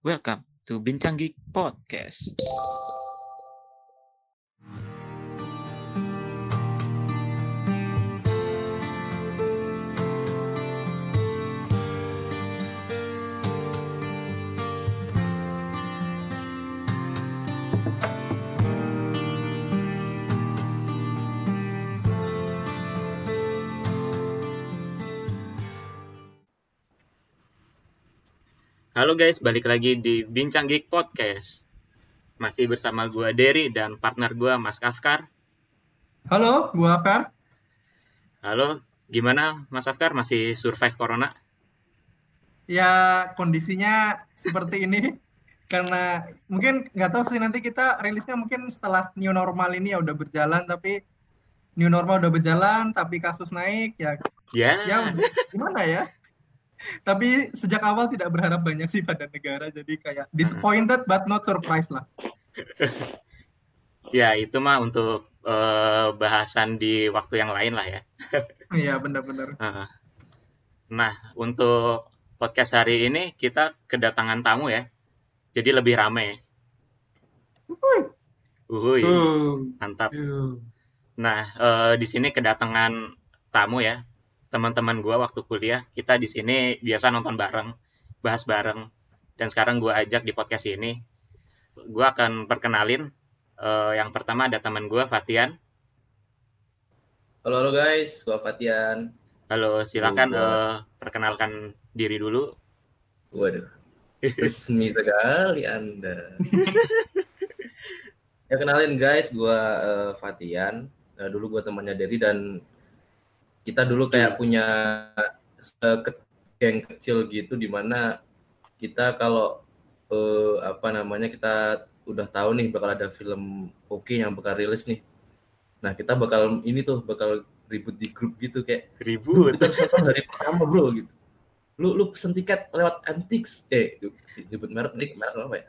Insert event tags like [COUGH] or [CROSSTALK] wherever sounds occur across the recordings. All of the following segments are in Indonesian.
Welcome to Bincang Geek Podcast. Halo guys, balik lagi di Bincang Geek Podcast. Masih bersama gua Derry dan partner gua Mas Afkar. Halo, gua Afkar. Halo, gimana Mas Afkar? Masih survive corona? Ya, kondisinya seperti ini karena mungkin nggak tahu sih nanti kita rilisnya mungkin setelah new normal ini ya udah berjalan tapi new normal udah berjalan tapi kasus naik ya Ya, ya gimana ya tapi sejak awal tidak berharap banyak sih pada negara jadi kayak disappointed but not surprised lah ya itu mah untuk eh, bahasan di waktu yang lain lah ya. [LAUGHS] iya benar-benar. Nah, untuk podcast hari ini kita kedatangan tamu ya. Jadi lebih rame. Uhuy, mantap. Nah, eh, di sini kedatangan tamu ya. Teman-teman gua waktu kuliah, kita di sini biasa nonton bareng, bahas bareng. Dan sekarang gua ajak di podcast ini. Gua akan perkenalin eh, yang pertama ada teman gua Fatian. Halo halo guys, gua Fatian. Halo, silakan Halo. eh, perkenalkan diri dulu. Waduh, [LAUGHS] resmi sekali Anda. ya kenalin guys, gua eh, Fatian. Eh, dulu gua temannya Derry dan kita dulu kayak punya eh, ke- geng kecil gitu di mana kita kalau eh, apa namanya kita udah tahu nih bakal ada film oke yang bakal rilis nih. Nah, kita bakal ini tuh bakal ribut di grup gitu kayak Ribut. kita harus nonton dari pertama bro gitu. Lu lu pesen tiket lewat MTX. Eh, nyebut merek merek apa ya?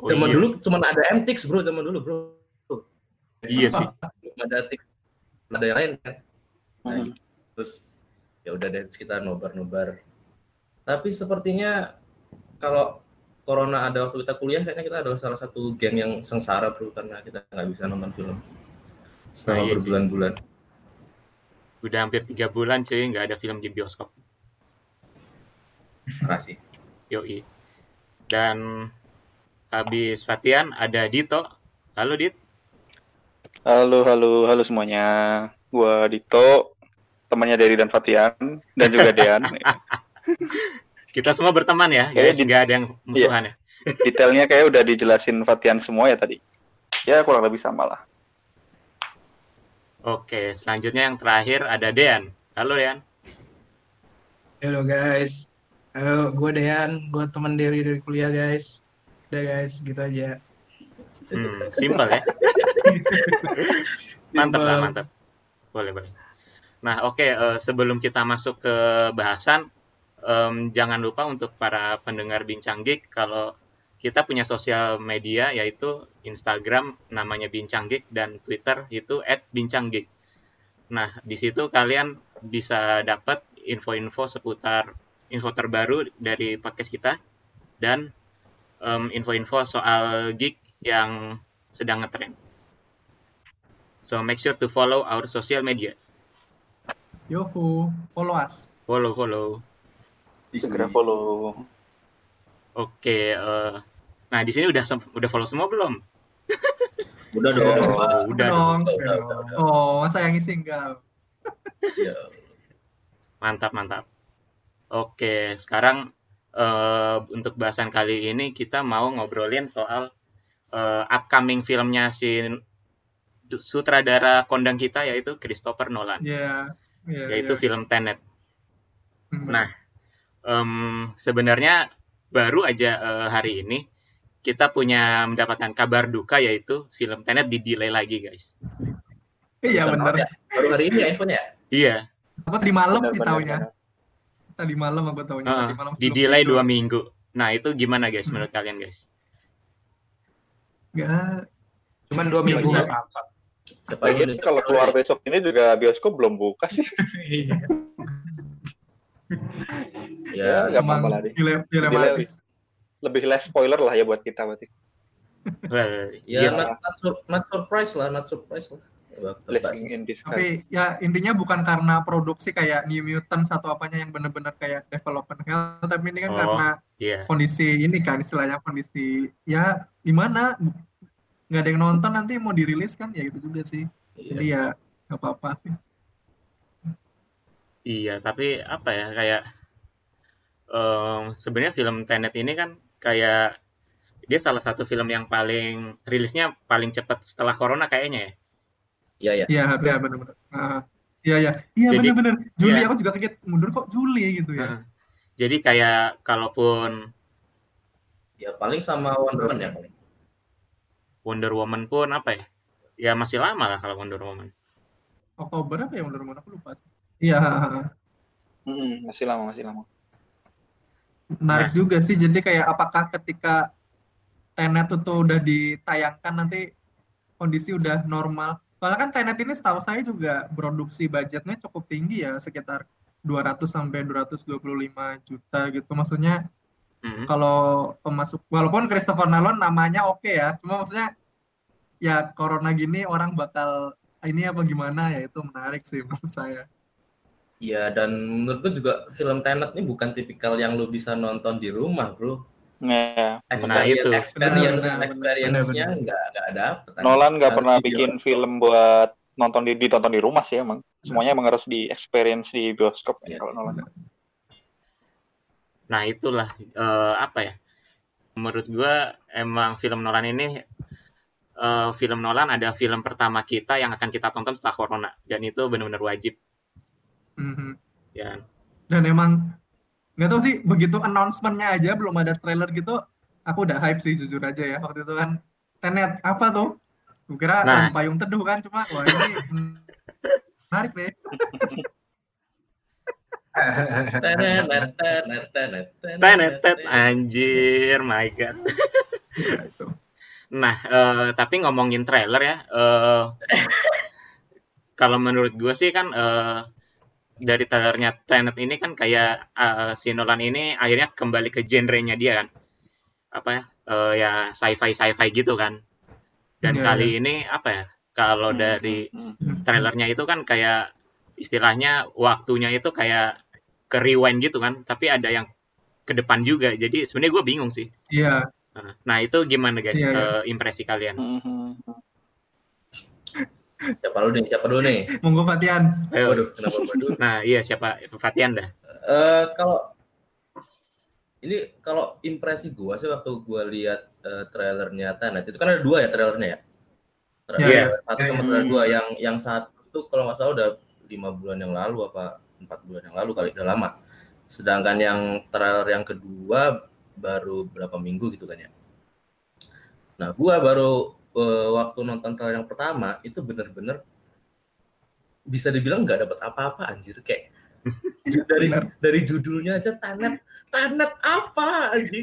Oh, zaman iya. dulu cuma ada MTX bro, zaman dulu bro. Iya sih. Ada. Belum ada yang lain kan. Nah, Hmm. gitu. Terus ya udah deh kita nobar-nobar. Tapi sepertinya kalau corona ada waktu kita kuliah kayaknya kita adalah salah satu geng yang sengsara bro karena kita nggak bisa nonton film selama Nah, iya sih. berbulan-bulan. Udah hampir tiga bulan cuy nggak ada film di bioskop. Makasih. Yoi. Dan habis Fatian ada Dito. Halo Dit. Halo, halo, halo semuanya. Gua Dito, temannya Derry dan Fatian, dan juga Dean. [LAUGHS] Kita semua berteman ya, Kayaknya guys. di- Nggak ada yang musuhan ya. [LAUGHS] Detailnya kayak udah dijelasin Fatian semua ya tadi. Ya kurang lebih sama lah. Oke, selanjutnya yang terakhir ada Dean. Halo Dean. Halo guys, halo gue Dean, gue teman Derry dari kuliah guys. Udah guys, gitu aja. Hmm, simpel ya. [LAUGHS] Mantap lah, mantap. Boleh, boleh. Nah, oke, eh, sebelum kita masuk ke bahasan, em, jangan lupa untuk para pendengar Bincang Geek, kalau kita punya sosial media yaitu Instagram namanya Bincang Geek dan Twitter itu @bincanggeek. Nah, di situ kalian bisa dapat info-info seputar info terbaru dari podcast kita dan em, info-info soal geek yang sedang ngetrend. So make sure to follow our social media. Yohu follow us Follow, follow. Segera follow. Oke, eh, nah di sini udah udah follow semua belum? [LAUGHS] Udah dong. Udah Udah dong. Udah, udah, udah. oh masa yang isi enggak Ya. Mantap, mantap. Oke, sekarang eh, untuk bahasan kali ini kita mau ngobrolin soal eh, upcoming filmnya si sutradara kondang kita yaitu Christopher Nolan, ya ya yaitu ya. film Tenet. Hmm. Nah, em, sebenarnya baru aja eh, hari ini kita punya mendapatkan kabar duka yaitu film Tenet di delay lagi, guys. iya benar ya. Baru hari ini ya infonya ya? Iya, aku tadi malam taunya benar. tadi malam aku taunya Heeh, tadi malam di delay dua minggu. Nah, itu gimana guys Hmm. menurut kalian guys? Nggak, Cuman dua minggu apa-apa. Siapa Lagian dulu nih? kalau keluar besok ini juga bioskop belum buka sih. [LAUGHS] Iya. [LAUGHS] Ya, nggak emang apa-apa lah, dilematis lebih less spoiler lah ya buat kita berarti. Well, [LAUGHS] Ya, yes. not, not, sur- not surprise lah, not surprise lah. Ya. Tapi ya intinya bukan karena produksi kayak New Mutants atau apanya yang bener-bener kayak development hell, tapi ini kan Oh. karena Iya. kondisi ini kan istilahnya kondisi ya gimana nggak ada yang nonton nanti mau dirilis kan ya gitu juga sih. Jadi Iya. ya nggak apa-apa sih. Iya, tapi apa ya kayak em, sebenarnya film Tenet ini kan kayak dia salah satu film yang paling rilisnya paling cepat setelah Corona kayaknya ya. Iya, iya. Iya, iya benar-benar. Ah, Iya, iya. Iya Jadi- benar-benar. Juli iya. aku juga kaget mundur kok Juli gitu ya. Heeh. Jadi kayak kalaupun Ya paling sama Wonder Woman ya paling. Wonder Woman pun apa ya? Ya masih lama lah kalau Wonder Woman. Oktober apa ya Wonder Woman aku lupa sih. Iya, Mm-mm, masih lama, masih lama. menarik Nah. juga sih. Jadi kayak apakah ketika Tenet itu udah ditayangkan nanti kondisi udah normal. Soalnya kan Tenet ini setahu saya juga produksi budgetnya cukup tinggi ya, sekitar 200 sampai 225 juta gitu. Maksudnya Mm. kalau pemasuk walaupun Christopher Nolan namanya oke ya, cuma maksudnya ya corona gini orang bakal ini apa gimana ya itu menarik sih [LAUGHS] menurut saya. Iya, dan menurut gue juga film Tenet ini bukan tipikal yang lu bisa nonton di rumah, bro. Nah, Nah, itu. experience, experience-nya nggak nggak dapet. Nolan nggak pernah di bikin bioskop. film buat nonton di ditonton di rumah sih emang. Semuanya emang harus di experience di bioskop ya Iya. kalau Nolan. Nah, itulah eh, apa ya? Menurut gua emang film Nolan ini eh, film Nolan ada film pertama kita yang akan kita tonton setelah Corona dan itu benar-benar wajib Mhm. ya. Dan emang nggak tahu sih begitu announcement-nya aja belum ada trailer gitu, aku udah hype sih jujur aja ya waktu itu kan Tenet apa tuh? Gue kira Nah. Payung teduh kan cuma wah ini [LAUGHS] menarik nih. [LAUGHS] Tenet, tenet, tenet, tenet, Tenet, tet, anjir, my god. Nah, eh, tapi ngomongin trailer ya, eh, kalau menurut gue sih kan eh, dari trailernya Tenet ini kan kayak eh, si Nolan ini akhirnya kembali ke genrenya dia kan, apa ya, eh, ya sci-fi sci-fi gitu kan. Dan kali ini apa ya, kalau dari trailernya itu kan kayak istilahnya waktunya itu kayak ke rewind gitu kan, tapi ada yang ke depan juga. Jadi sebenarnya gue bingung sih. Iya, Nah, itu gimana guys Iya, iya. eh, impresi kalian? hmm, hmm, hmm. Siapa dulu nih? Siapa dulu nih? monggo Fatian. Ayo. Waduh, kenapa gue dulu? Nah, iya siapa? Fatian dah. Eh, kalau ini kalau impresi gua sih waktu gua lihat eh, trailernya Tenet itu kan ada dua ya trailernya ya. Trailer Iya. satu Iya, sama trailer dua yang yang satu kalau nggak salah udah lima bulan yang lalu apa empat bulan yang lalu kali udah lama. Sedangkan yang trailer yang kedua baru berapa minggu gitu kan ya. Nah, gua baru eh, waktu nonton trailer yang pertama itu bener-bener bisa dibilang nggak dapat apa-apa anjir kayak [LAUGHS] dari dari judulnya aja tanet tanet apa anjing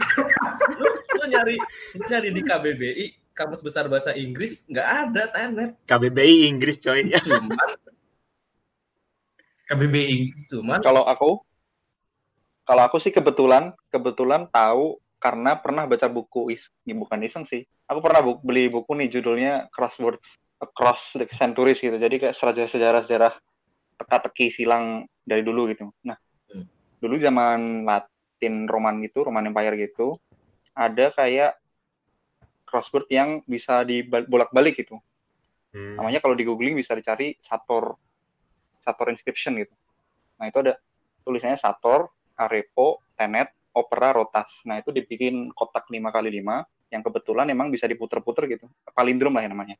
lu, lu nyari lu nyari di KBBI kamus besar bahasa Inggris nggak ada tanet KBBI Inggris coy. cuman KBBI. cuman Kalau aku, kalau aku sih kebetulan, kebetulan tahu karena pernah baca buku is, ya bukan iseng sih. Aku pernah bu- beli buku nih judulnya Crosswords Across the Centuries gitu. Jadi kayak sejarah-sejarah teka-teki silang dari dulu gitu. Nah, Hmm. dulu zaman Latin Roman gitu, Roman Empire gitu, ada kayak crossword yang bisa dibolak-balik gitu. Hmm. Namanya kalau di googling bisa dicari Sator Sator inscription gitu. Nah itu ada tulisannya Sator, Arepo, Tenet, Opera, Rotas. Nah itu dibikin kotak 5 kali 5 yang kebetulan emang bisa diputer-puter gitu. Palindrom lah ya namanya.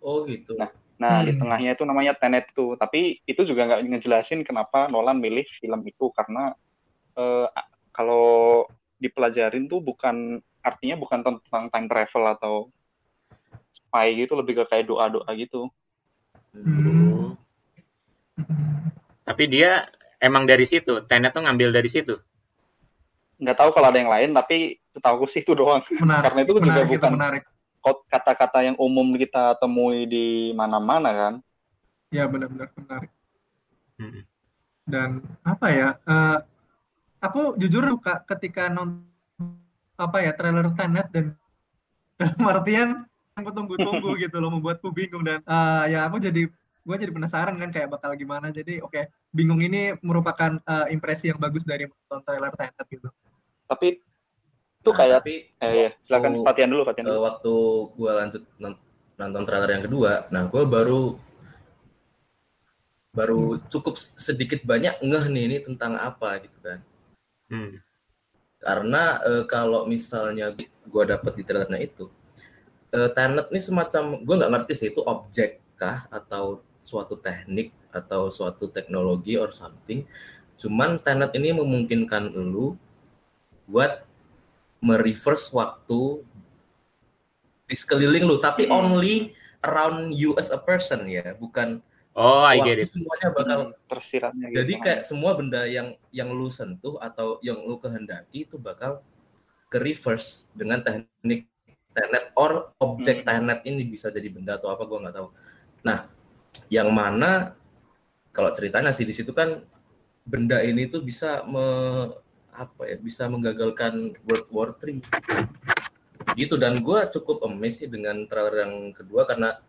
oh gitu Nah, Nah di Hmm. tengahnya itu namanya Tenet tuh. Tapi itu juga nggak ngejelasin kenapa Nolan milih film itu karena eh, kalau dipelajarin tuh bukan artinya bukan tentang time travel atau spy gitu lebih ke kayak doa-doa gitu. Hmm. Tapi dia emang dari situ. Tenet tuh ngambil dari situ. nggak tahu kalau ada yang lain tapi setahu sih itu doang [LAUGHS] Menarik. Karena itu juga menarik, itu bukan- menarik. Kata-kata yang umum kita temui di mana-mana kan Ya benar-benar menarik. Hmm. Dan apa ya? eh, aku jujur suka ketika nonton apa ya trailer Tenet dan [LAUGHS] dalam artian aku tunggu-tunggu [LAUGHS] gitu loh membuatku bingung dan uh, ya aku jadi gue jadi penasaran kan kayak bakal gimana jadi oke okay, bingung ini merupakan uh, impresi yang bagus dari nonton trailer Tenet gitu tapi itu nah, kayak tapi eh, ya silakan Fatian dulu Fatian dulu. waktu gue lanjut nonton trailer yang kedua nah gue baru baru cukup sedikit banyak ngeh nih ini tentang apa gitu kan hmm. karena e, kalau misalnya gue dapet di trailernya itu e, Tenet ini semacam gue nggak ngerti sih itu objek kah atau suatu teknik atau suatu teknologi or something cuman Tenet ini memungkinkan lu buat mereverse waktu di sekeliling lu tapi hmm. only around you as a person ya bukan Oh, I get it. Semuanya bakal tersiratnya gitu. Jadi kayak semua benda yang yang lu sentuh atau yang lu kehendaki itu bakal ke reverse dengan teknik tenet or objek hmm. tenet ini bisa jadi benda atau apa gua nggak tahu. Nah, yang mana kalau ceritanya sih di situ kan benda ini tuh bisa me, apa ya bisa menggagalkan World War 3 gitu dan gue cukup amazed sih dengan trailer yang kedua karena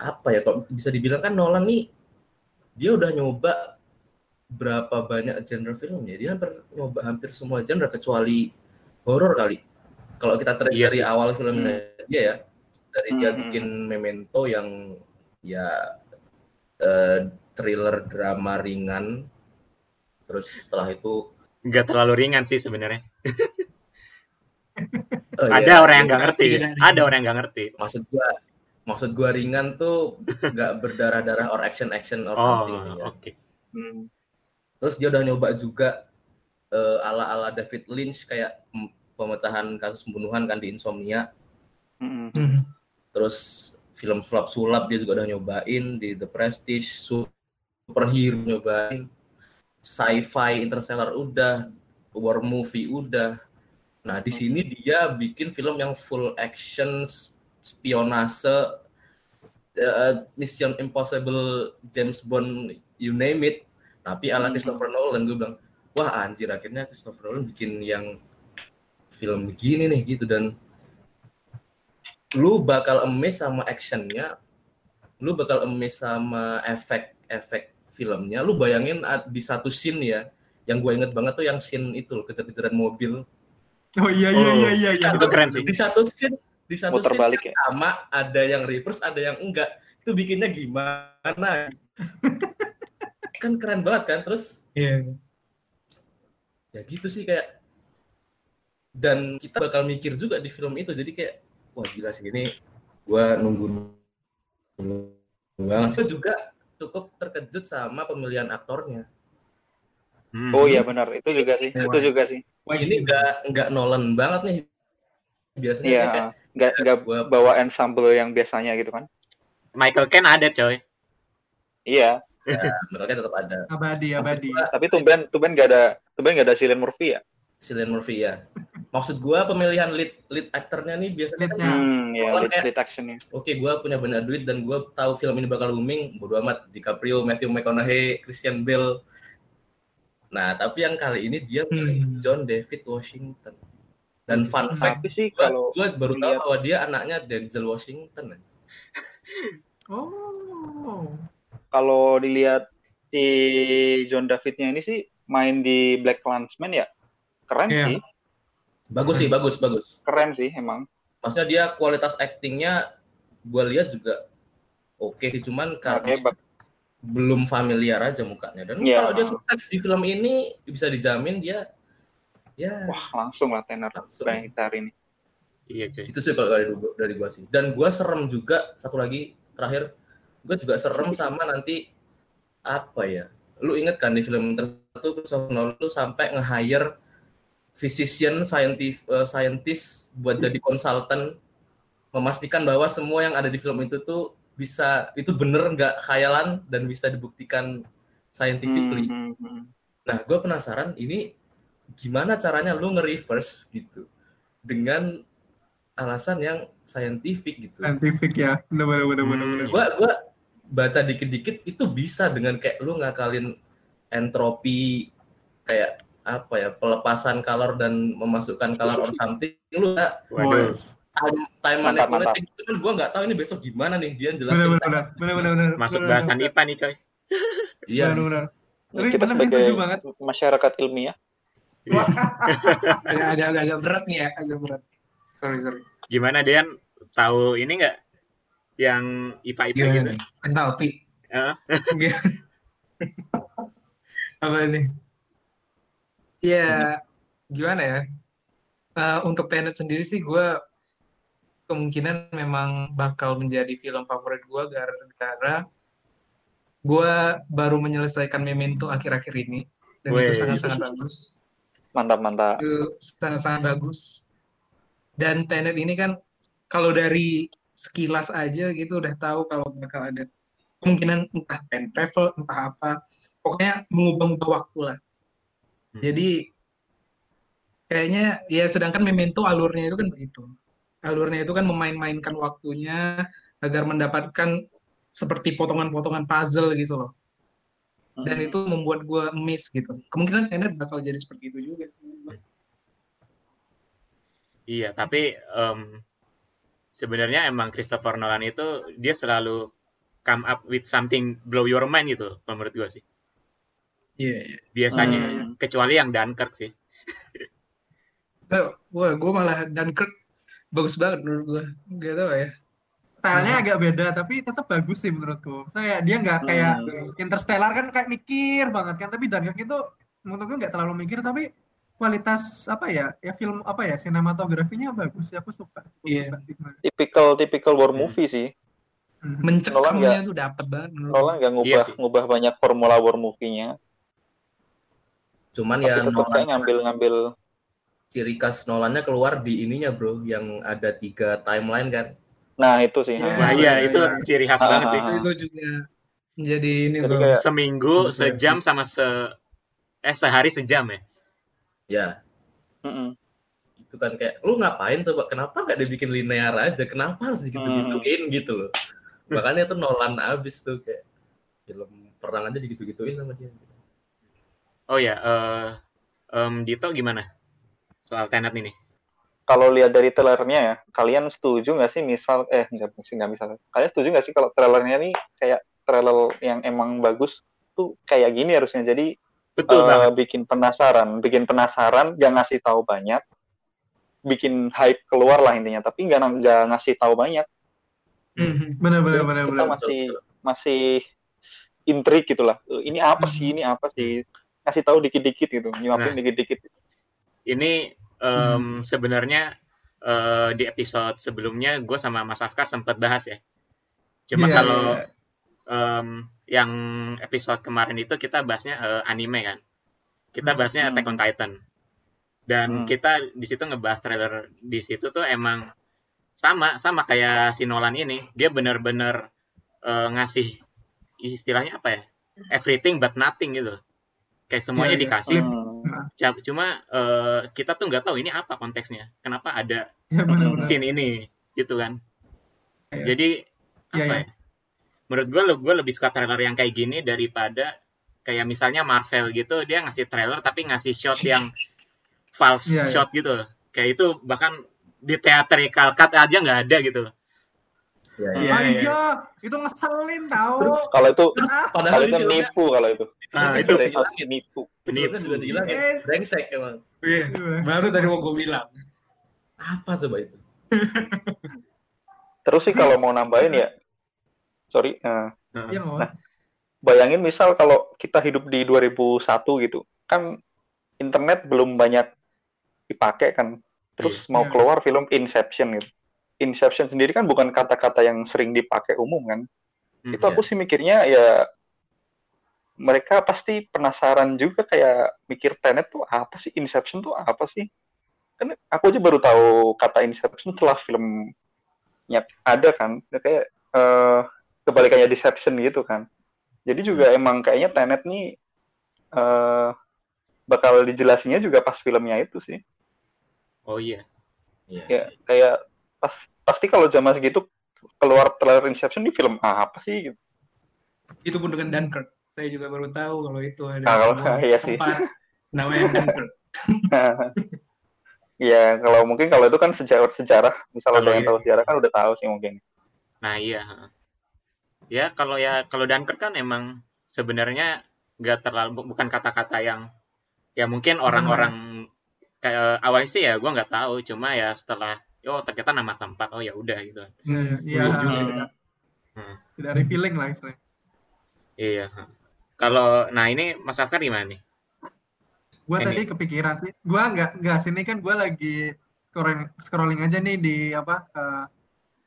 apa ya kok bisa dibilang kan Nolan nih dia udah nyoba berapa banyak genre filmnya dia hampir nyoba hampir semua genre kecuali horor kali kalau kita terus yes. Iya dari awal filmnya hmm. dia ya dari hmm. dia bikin Memento yang ya uh, thriller drama ringan terus setelah itu nggak terlalu ringan sih sebenarnya oh, ada iya. orang yang nggak ngerti ada orang yang nggak ngerti maksud gua maksud gua ringan tuh nggak berdarah-darah or action action or oh, something ya. oke okay. hmm. terus dia udah nyoba juga uh, ala ala David Lynch kayak pemecahan kasus pembunuhan kan di Insomnia hmm. hmm. terus film sulap sulap dia juga udah nyobain di The Prestige superhero nyobain sci-fi interstellar udah war movie udah nah di sini dia bikin film yang full action spionase, uh, Mission Impossible, James Bond, you name it. Tapi ala hmm. Christopher Nolan gue bilang, wah anjir akhirnya Christopher Nolan bikin yang film begini nih gitu dan lu bakal emes sama actionnya, lu bakal emes sama efek-efek filmnya. Lu bayangin di satu scene ya, yang gue inget banget tuh yang scene itu kejar-kejaran mobil. Oh iya iya iya iya, iya. itu keren sih. Di satu scene di satu Muter balik ya. sama ada yang reverse ada yang enggak itu bikinnya gimana kan keren banget kan terus yeah. ya gitu sih kayak dan kita bakal mikir juga di film itu jadi kayak wah gila sih. Ini gua nunggu banget juga cukup terkejut sama pemilihan aktornya. Hmm. oh iya benar. Itu juga sih. Itu juga sih. Wah ini enggak enggak Nolan banget nih biasanya yeah. kayak nggak nggak bawa ensemble yang biasanya gitu kan? Michael Ken ada coy. Iya. Ya, Michael Ken tetap ada. Abadi abadi. Tapi tumben tumben nggak ada tumben nggak ada Cillian Murphy ya? Cillian Murphy ya maksud gua pemilihan lead lead aktornya nih biasanya kan hmm, ya, lead, kayak, lead actionnya oke okay, gua punya banyak duit dan gua tahu film ini bakal booming bodo amat DiCaprio Matthew McConaughey Christian Bale nah tapi yang kali ini dia hmm. John David Washington dan fun fact sih kalau gue baru tahu bahwa dia anaknya Denzel Washington. [LAUGHS] oh. Kalau dilihat si John Davidnya ini sih main di Black Clansman ya, keren yeah. sih. Bagus sih, bagus, bagus. Keren sih emang. Maksudnya dia kualitas aktingnya gue lihat juga oke okay sih, cuman karena okay, belum familiar aja mukanya. Dan yeah. kalau dia sukses di film ini bisa dijamin dia ya wah langsung lah kita hari ini iya cuy itu sih kalau dari dari gua sih dan gua serem juga satu lagi terakhir gua juga serem sama nanti apa ya lu inget kan di film tertentu Christopher Nolan tuh sampai nge-hire physician scientist uh, scientist buat jadi konsultan memastikan bahwa semua yang ada di film itu tuh bisa itu bener nggak khayalan dan bisa dibuktikan scientifically. Hmm, hmm, hmm. Nah, gue penasaran ini gimana caranya lu nge-reverse gitu dengan alasan yang scientific gitu. Scientific ya, benar benar benar hmm. Gua gua baca dikit-dikit itu bisa dengan kayak lu ngakalin entropi kayak apa ya pelepasan color dan memasukkan color or something lu nggak Waduh. time time Mantap, manipulating itu kan gue nggak tahu ini besok gimana nih dia jelasin benar benar benar benar. Masuk benar, bahasan benar. IPA nih, coy. iya Benar benar. Tapi kita sebagai setuju banget. masyarakat ilmiah agak agak agak, agak berat nih ya agak berat sorry sorry Gimana Dean? Tahu ini nggak? Yang IPA-IPA gimana gitu? nih entalpi Heeh. [LAUGHS] apa nih ya gimana ya Eh, untuk Tenet sendiri sih gue kemungkinan memang bakal menjadi film favorit gue gara-gara gue baru menyelesaikan Memento akhir-akhir ini dan Weh. itu sangat-sangat bagus mantap mantap itu sangat-sangat bagus. Dan Tenet ini kan kalau dari sekilas aja gitu udah tahu kalau bakal ada kemungkinan entah time travel, entah apa. Pokoknya mengubah-ubah waktu lah. Hmm. Jadi kayaknya ya sedangkan Memento alurnya itu kan begitu. Alurnya itu kan memain-mainkan waktunya agar mendapatkan seperti potongan-potongan puzzle gitu loh. Dan Hmm. itu membuat gue miss gitu. Kemungkinan Tenet bakal jadi seperti itu juga. Iya, tapi em, sebenarnya emang Christopher Nolan itu dia selalu come up with something blow your mind gitu, menurut gua sih. Iya, iya. Biasanya, Hmm. kecuali yang Dunkirk sih. Eh, Wah, gue malah Dunkirk bagus banget menurut gue. Gak tau ya. Stylenya agak beda tapi tetap bagus sih menurutku. Saya dia nggak kayak Hmm. Interstellar kan kayak mikir banget kan, tapi Dunkirk itu menurutku nggak terlalu mikir tapi kualitas apa ya ya film apa ya sinematografinya bagus sih aku suka. Iya. sih sebenarnya. typical typical war movie sih Hmm. Mencekamnya tuh dapat banget Nolan nggak ngubah Iya sih. ngubah banyak formula war movie-nya cuman tapi ya Nolan ngambil ngambil ciri khas Nolannya keluar di ininya bro yang ada tiga timeline kan nah itu sih Iya. Wah iya, itu iya. ciri khas Ah, banget ah, sih. ah. Itu juga menjadi ini Jadi tuh. kayak- Seminggu, Bisa sejam sama se eh sehari sejam ya. ya Mm-mm. itu kan kayak lu ngapain coba kenapa nggak dibikin linear aja kenapa harus digitu-gituin gitu loh makanya tuh Nolan abis tuh kayak film perang aja digitu-gituin sama dia Oh ya, eh em, Dito gimana soal Tenet ini? kalau lihat dari trailernya ya kalian setuju nggak sih misal eh nggak sih nggak misal kalian setuju nggak sih kalau trailernya ini kayak trailer yang emang bagus tuh kayak gini harusnya jadi Betul banget. bikin penasaran bikin penasaran gak ngasih tahu banyak bikin hype keluar lah intinya tapi nggak nggak ngasih tahu banyak Mhm. Benar benar benar kita benar. masih masih intrik gitu lah Eh, ini apa sih ini apa sih ngasih tahu dikit-dikit gitu nyuapin Nah. dikit-dikit Ini em, sebenarnya eh, di episode sebelumnya gue sama Mas Afka sempat bahas ya. Cuma Iya, kalau iya. em, yang episode kemarin itu kita bahasnya eh, anime kan. Kita bahasnya Hmm. Attack on Titan. Dan Hmm. kita di situ ngebahas trailer di situ tuh emang sama sama kayak si Nolan ini. Dia bener-bener eh, ngasih istilahnya apa ya? Everything but nothing gitu. Kayak semuanya Iya, iya. dikasih. Hmm. Ca- Cuma eh, kita tuh nggak tahu ini apa konteksnya. Kenapa ada Ya benar benar. scene ini gitu kan. Iya. Jadi Iya, apa iya. ya? Menurut gue gue lebih suka trailer yang kayak gini daripada kayak misalnya Marvel gitu dia ngasih trailer tapi ngasih shot yang false Iya, iya. shot gitu. Kayak itu bahkan di theatrical cut aja nggak ada gitu. Ya, Iya, ah iya. iya, itu ngeselin tahu. kalau itu Ah, padahal itu filmnya nipu kalau itu Ah, di itu nipu filmnya juga dihilangin Eh. brengsek emang Iya. Baru tadi mau gue bilang. apa coba itu [LAUGHS] terus sih kalau mau nambahin ya sorry eh, Iya mau. Nah, bayangin misal kalau kita hidup di 2001 gitu kan internet belum banyak dipakai kan terus Iya. mau Iya. keluar film Inception gitu Inception sendiri kan bukan kata-kata yang sering dipakai umum kan? Hmm, itu aku sih mikirnya ya mereka pasti penasaran juga kayak mikir Tenet tuh apa sih? Inception tuh apa sih? Kan aku aja baru tahu kata Inception setelah filmnya ada kan? Dia kayak eh, kebalikannya Deception gitu kan? Jadi juga emang kayaknya Tenet nih eh, bakal dijelasinnya juga pas filmnya itu sih. Oh iya. Iya. ya kayak pas pasti kalau zaman segitu keluar trailer Inception di film apa sih gitu. Itu pun dengan Dunkirk. Saya juga baru tahu kalau itu ada Ah, kalau- sebuah [LAUGHS] iya sih. Namanya Dunkirk. [LAUGHS] Iya, kalau mungkin kalau itu kan sejarah sejarah, misal Kalau ada yang iya. tahu sejarah kan udah tahu sih mungkin. Nah iya. heeh. Ya kalau ya kalau Dunkirk kan emang sebenarnya nggak terlalu bu- bukan kata-kata yang ya mungkin orang-orang kayak awalnya sih ya gue nggak tahu cuma ya setelah oh ternyata nama tempat oh ya udah gitu. Iya, iya. Iya Hmm. tidak revealing lah istilahnya. Iya. Kalau nah ini Mas Afkar gimana nih? Gue Ini. tadi kepikiran sih. Gue nggak nggak sini kan gue lagi scrolling scrolling aja nih di apa eh,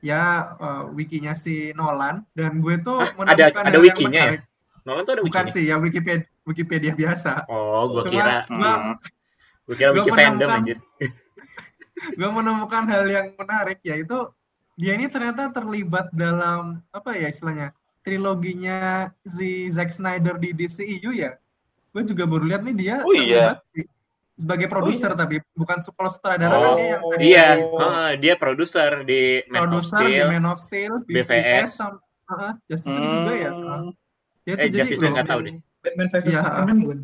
ya eh, wikinya si Nolan dan gue tuh Hah, ada- ada yang wikinya ya? Nolan tuh ada Bukan wikinya? sih ya Wikipedia Wikipedia biasa. Oh, gue kira gua Hmm. gue kira wiki fandom anjir. Gue menemukan hal yang menarik yaitu dia ini ternyata terlibat dalam apa ya istilahnya triloginya si Zack Snyder di DCEU ya. Gue juga baru lihat nih dia Oh, iya. sebagai produser tapi bukan kalau sutradara kan Oh, dia yang tadi Iya, dia produser di Man of produser di Steel. Man of Steel, BVS. BVS, sama uh, Justice League juga ya. Hmm. Dia Eh, tuh jadi Justice League nggak tahu deh. Batman vs Iya. Superman bukan?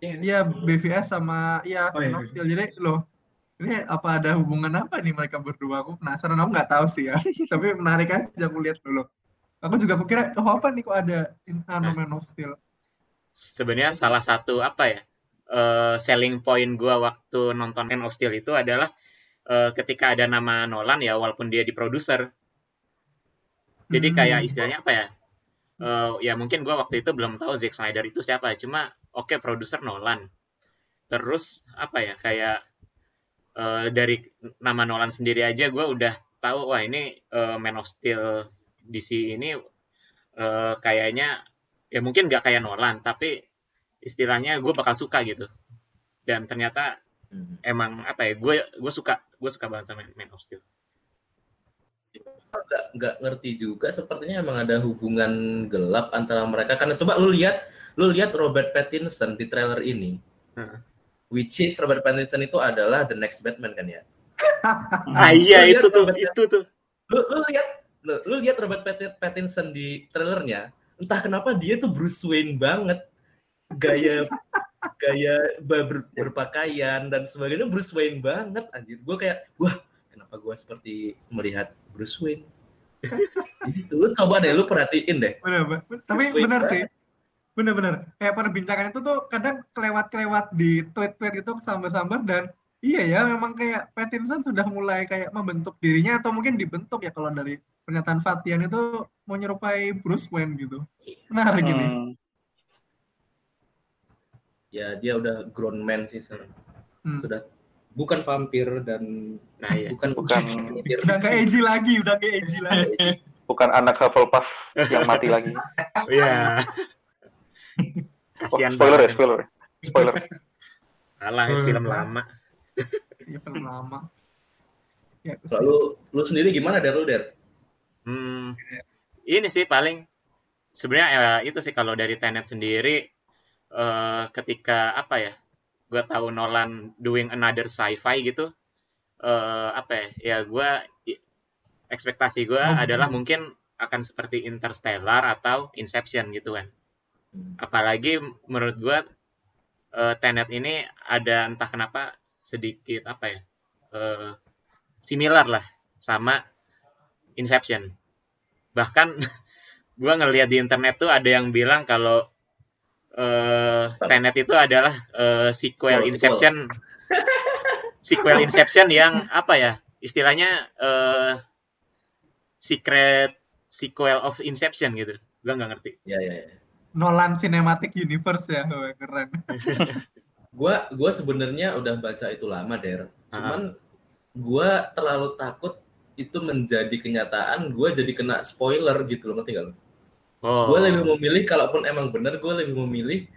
Iya. Iya, BVS sama iya Oh, iya, Man of iya. Steel. Jadi loh, ini apa ada hubungan apa nih mereka berdua? Aku penasaran, aku nggak tahu sih ya. [LAUGHS] Tapi menarik aja aku lihat dulu. Aku juga pikir, oh apa nih kok ada in- anu Nah. Man of Steel? sebenarnya salah satu apa ya eh, selling point gua waktu nonton Man of Steel itu adalah eh, ketika ada nama Nolan ya walaupun dia di produser jadi Hmm. kayak istilahnya apa ya Eh, ya mungkin gua waktu itu belum tahu Zack Snyder itu siapa cuma oke produser Nolan terus apa ya kayak eh, dari nama Nolan sendiri aja gua udah tahu wah ini eh, Man of Steel DC ini eh, kayaknya ya mungkin nggak kayak Nolan tapi istilahnya gue bakal suka gitu dan ternyata Hmm. emang apa ya gue gue suka gue suka banget sama Man of Steel nggak nggak ngerti juga sepertinya emang ada hubungan gelap antara mereka karena coba lu lihat lu lihat Robert Pattinson di trailer ini. Which is Robert Pattinson itu adalah the next Batman kan ya? [LAUGHS] Ah iya itu tuh Robert- itu tuh. Lu lu lihat lu, lu lihat Robert Pat- Pattinson di trailernya entah kenapa dia tuh Bruce Wayne banget. Gaya gaya ber- ber- berpakaian dan sebagainya Bruce Wayne banget anjir. Gue kayak wah kenapa gue seperti melihat Bruce Wayne? Lu coba deh lu perhatiin deh. Bener, be- tapi bener what? Bener-bener. Kayak perbincangan itu tuh kadang kelewat-kelewat di tweet-tweet itu sambar-sambar dan iya ya memang kayak Pattinson sudah mulai kayak membentuk dirinya atau mungkin dibentuk ya kalau dari pernyataan Fatian itu mau nyerupai Bruce Wayne gitu. Menarik ini. Hmm. ya dia udah grown man sih sekarang Hmm. sudah bukan vampir dan nah iya bukan Bukan. Udah gak edgy lagi, udah gak edgy lagi. Bukan anak Hufflepuff yang mati lagi. [LAUGHS] iya Oh, kasihan spoiler ya, banget spoiler. ya. Spoiler. salah Hmm. film lama Iya film lama. Ya, lalu lu sendiri gimana der lu der Hmm, ini sih paling sebenarnya ya, itu sih kalau dari Tenet sendiri eh, ketika apa ya, gue tahu Nolan doing another sci-fi gitu, eh, apa ya, ya gue ekspektasi gue Oh, adalah hmm. mungkin akan seperti Interstellar atau Inception gitu kan. Hmm. Apalagi menurut gue eh, Tenet ini ada entah kenapa sedikit apa ya, eh, similar lah sama Inception. Bahkan [LAUGHS] gue ngeliat di internet tuh ada yang bilang kalau eh Tenet itu adalah eh, sequel Oh. Inception, [LAUGHS] sequel Inception yang apa ya istilahnya eh secret sequel of Inception gitu. Gue nggak ngerti. ya ya, ya. Nolan Cinematic Universe ya, Wah, keren. [LAUGHS] gua gua sebenarnya udah baca itu lama der cuman gua terlalu takut itu menjadi kenyataan gua jadi kena spoiler gitu loh ngerti gak lo Oh, gua lebih memilih kalaupun emang benar gua lebih memilih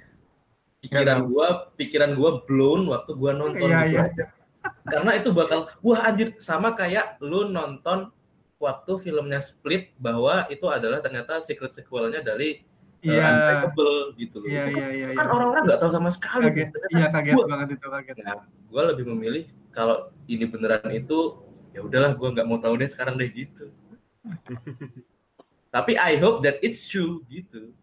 pikiran tahu. gua pikiran gua blown waktu gua nonton Iya, gitu iya. [LAUGHS] karena itu bakal wah anjir sama kayak lu nonton waktu filmnya Split bahwa itu adalah ternyata secret sequelnya dari uh, Iya, Unbreakable gitu loh iya, itu kan, iya, iya. kan iya. orang-orang nggak tahu sama sekali Kaget, gitu. iya kaget Gua- banget itu kaget. Nah, gue lebih memilih kalau ini beneran itu ya udahlah gue nggak mau tahu deh sekarang deh gitu. Tapi I hope that it's true gitu.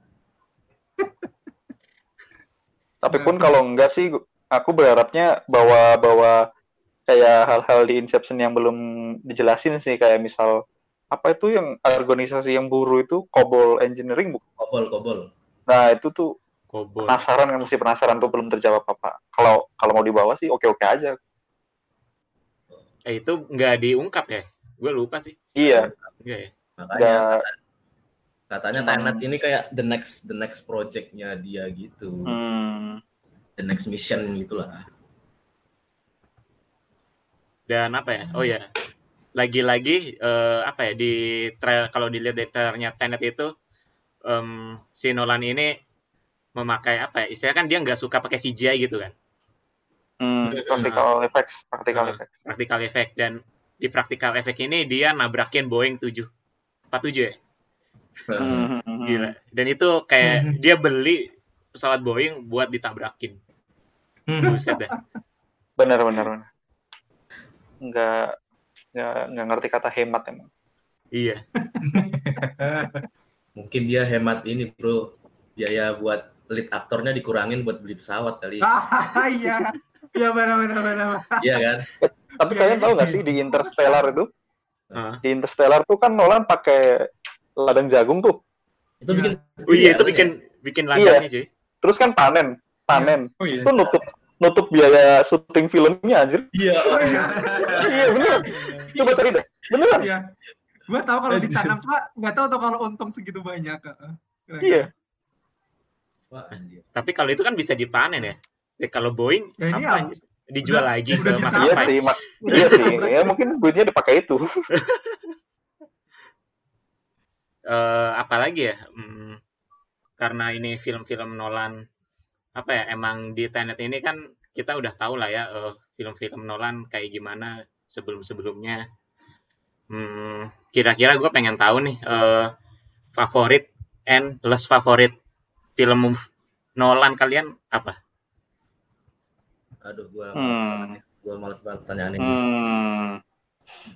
Tapi pun kalau enggak sih, aku berharapnya bawa bawa kayak hal-hal di Inception yang belum dijelasin sih kayak misal apa itu yang organisasi yang buru itu Cobol Engineering bukan? Kobol, kobol. Nah itu tuh Kobol. penasaran kan masih penasaran tuh belum terjawab apa. Kalau kalau mau dibawa sih oke oke aja. Eh, itu nggak diungkap ya? Gue lupa sih. Iya. Iya ya. Makanya kata- katanya Cuman- Tenet ini kayak the next the next projectnya dia gitu. Hmm. The next mission gitulah. Dan apa ya? Oh ya, lagi-lagi eh, apa ya di trail kalau dilihat dari trailernya Tenet itu em, si Nolan ini memakai apa ya? Istilahnya kan dia nggak suka pakai CGI gitu kan, Hmm, practical effects, practical Ah. effects. practical effect dan di practical effect ini dia nabrakin Boeing 7 47 ya. Hmm, hmm, hmm. Gila. Dan itu kayak dia beli pesawat Boeing buat ditabrakin. Hmm. Buset dah. Benar benar ngerti kata hemat emang. Iya. [LAUGHS] Mungkin dia hemat ini, Bro. Biaya buat lead aktornya dikurangin buat beli pesawat kali. Ah, [LAUGHS] iya. Iya benar benar benar. Iya kan? Tapi Iya, kalian iya, tahu nggak iya. sih di Interstellar itu? Heeh. Di Interstellar tuh kan Nolan pakai ladang jagung tuh. Itu bikin Oh iya itu bikin bikin ladangnya cuy. Terus kan panen, panen. Oh iya. Itu nutup nutup biaya syuting filmnya anjir. Iya. Iya. [LAUGHS] iya bener. Coba cari deh. Beneran. Iya. Gua tahu kalau Anjir. ditanam cuma nggak tahu tuh kalau untung segitu banyak. Heeh. Keren. Iya. Wah, anjir. Tapi kalau itu kan bisa dipanen ya. Ya, kalau Boeing Ya, ini apa anjir? Dijual Udah- lagi udah ke ditabrak. Iya sih, mak iya sih. [LAUGHS] Ya mungkin duitnya dipakai itu. [LAUGHS] Eh, apalagi ya? Hmm, karena ini film-film Nolan apa ya? Emang di Tenet ini kan kita udah tahu lah ya eh, film-film Nolan kayak gimana sebelum-sebelumnya. Hmm, kira-kira gue pengen tahu nih eh, favorit and less favorit film Nolan kalian apa? Aduh, gua Hmm. gua males banget pertanyaan ini. Hmm.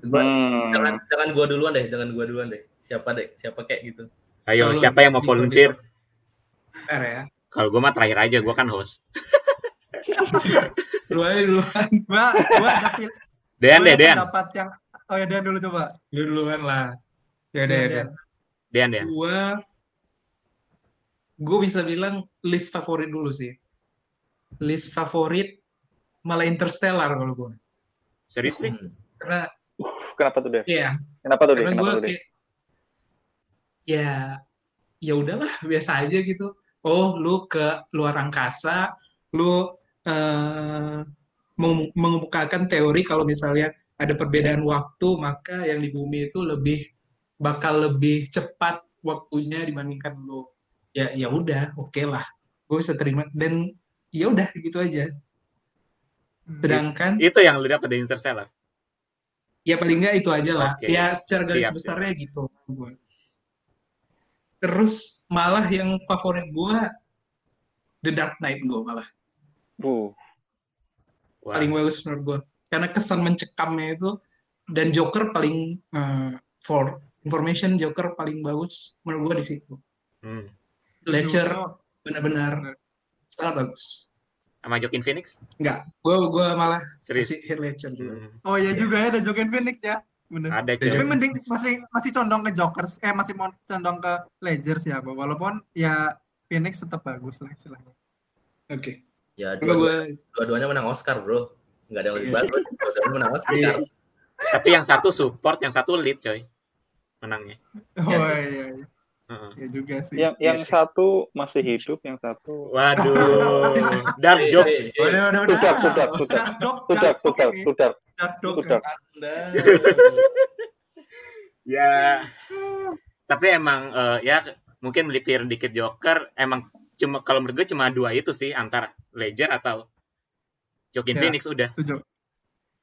Gua- Hmm. Jangan jangan gua duluan deh, jangan gua duluan deh. Siapa deh? Siapa kayak gitu? Ayo, Kalau siapa yang mau volunteer? Ya. Kalau gue mah terakhir aja, gue kan host. [LAUGHS] Lu aja duluan. Gua gua ada pil Dean deh, Dean. pendapat yang Oh ya Dean dulu coba. Lu duluan lah. Ya Dean, ya udah. Dean. Dean, Dean. Gua gue bisa bilang list favorit dulu sih. List favorit malah Interstellar kalau gue. Serius nih? Hmm. Karena Kenapa tuh deh? ya, Kenapa tuh deh? karena Kenapa gue tuh deh? kayak ya ya udahlah biasa aja gitu. Oh, lu ke luar angkasa, lu eh, meng- mengemukakan teori kalau misalnya ada perbedaan waktu, maka yang di bumi itu lebih bakal lebih cepat waktunya dibandingkan lu. Ya ya udah, oke lah. Gue bisa terima dan ya udah gitu aja. Sedangkan Itu yang lu dapat dari Interstellar. ya paling nggak itu aja lah. Oke. Ya secara garis Siap, besarnya gitu. Gua. Terus malah yang favorit gue The Dark Knight gue malah Uh, Wah, paling bagus menurut gue. Karena kesan mencekamnya itu dan Joker paling eh, for information Joker paling bagus menurut gue di situ. hmm. Ledger Jujur, benar-benar sangat bagus. Sama Joaquin Phoenix? Enggak, gue gua malah Serius? kasih Heath Ledger dulu. Hmm. Oh iya juga ya ada Joaquin Phoenix ya. Bener. Ada Tapi mending masih masih condong ke Joker eh masih mau condong ke Ledger sih aku walaupun ya Phoenix tetap bagus lah istilahnya. Oke. Ya, Coba dua, dua-duanya menang Oscar, Bro. Nggak ada yang lebih Yes. bagus. Dua-duanya menang Oscar. Iya. Tapi yang satu support, yang satu lead coy. Menangnya. Oh Yes. iya iya. iya. Heeh. Ya juga sih. yang yang Iya sih. satu masih hidup, yang satu Waduh, [LAUGHS] dark jokes. tudak, tudak, tudak, tudak, tudak, ini. tudak, Dark dog. tudak. Anda. [LAUGHS] Ya, tapi emang eh, ya mungkin melipir dikit Joker, emang cuma kalau menurut gue cuma dua itu sih antara Ledger atau Joaquin Ya. Phoenix udah. Setuju.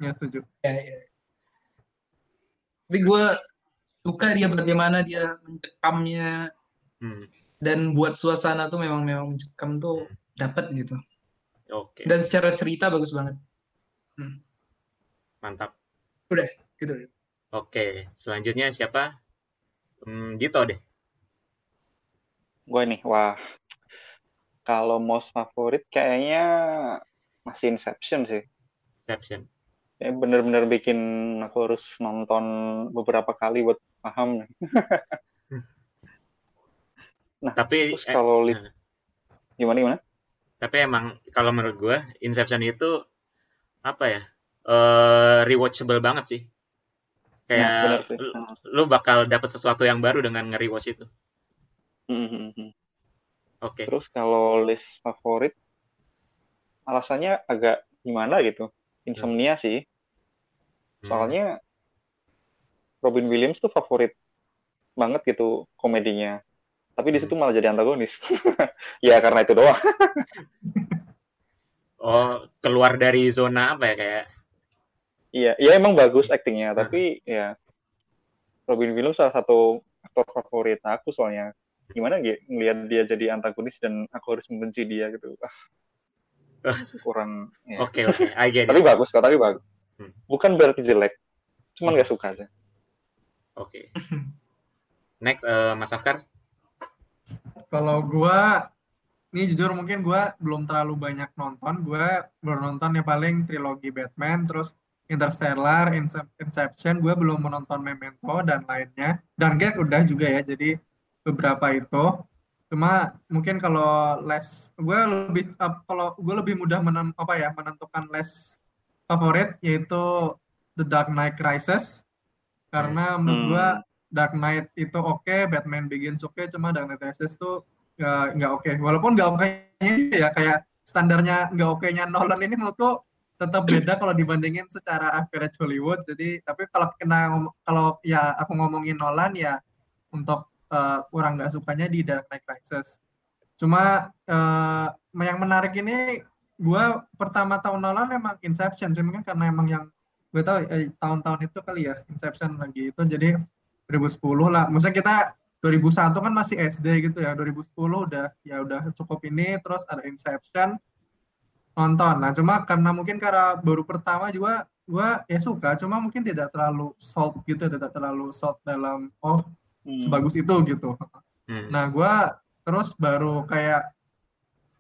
Ya setuju. Ya, ya. Tapi gue suka dia bagaimana dia mencekamnya Hmm, dan buat suasana tuh memang memang mencekam tuh dapat gitu. Oke, Dan secara cerita bagus banget. mantap. Gitu. Oke, selanjutnya siapa? Hmm, Dito deh. Gue nih, wah. Kalau most favorit kayaknya masih Inception sih. Inception. Ya, bener-bener bikin aku harus nonton beberapa kali buat paham. [LAUGHS] nah, Tapi terus eh, kalau li- nah, gimana gimana? tapi emang kalau menurut gua Inception itu apa ya? eh rewatchable banget sih. Kayak sih. lu, lu bakal dapat sesuatu yang baru dengan nge-rewatch itu. hmm, hmm. Oke. Terus kalau list favorit, alasannya agak gimana gitu. Insomnia sih. Hmm. Soalnya Robin Williams tuh favorit banget gitu komedinya. Tapi di situ Hmm. malah jadi antagonis. [LAUGHS] ya karena itu doang. [LAUGHS] Oh, keluar dari zona apa ya kayak Iya, iya emang bagus aktingnya, tapi ya Robin Williams salah satu aktor favorit aku soalnya. Gimana gitu ngelihat dia jadi antagonis dan aku harus membenci dia gitu. Ah, kurang. ya. Oke, oke. I get it. Tapi bagus kok, tapi bagus. Hmm. Bukan berarti jelek, cuman nggak suka aja. Oke. Next eh, Mas Afkar. Kalau gua ini jujur mungkin gua belum terlalu banyak nonton. Gua baru nonton ya paling trilogi Batman, terus Interstellar, Incep- Inception. Gua belum menonton Memento dan lainnya. Dan Get udah juga ya. Jadi beberapa itu. Cuma mungkin kalau les gue lebih eh, kalau gue lebih mudah menem, apa ya menentukan les favorit yaitu The Dark Knight Rises karena menurut gua Hmm. Dark Knight itu oke, Batman Begins oke, cuma Dark Knight Rises tuh nggak nggak oke. Walaupun nggak oke-nya ya kayak standarnya nggak oke-nya Nolan ini menurutku tetap beda kalau dibandingin secara average Hollywood. Jadi tapi kalau kena kalau ya aku ngomongin Nolan ya untuk eh, kurang nggak sukanya di Dark Knight Rises. Cuma eh, yang menarik ini gue pertama tahun Nolan memang Inception sih mungkin karena emang yang gue tahu eh, tahun-tahun itu kali ya Inception lagi itu jadi 2010 lah. Maksudnya kita 2001 kan masih SD gitu ya. 2010 udah ya udah cukup ini terus ada Inception nonton. Nah, cuma karena mungkin karena baru pertama juga gua ya suka, cuma mungkin tidak terlalu salt gitu, tidak terlalu salt dalam oh Hmm. sebagus itu gitu. Hmm. Nah, gua terus baru kayak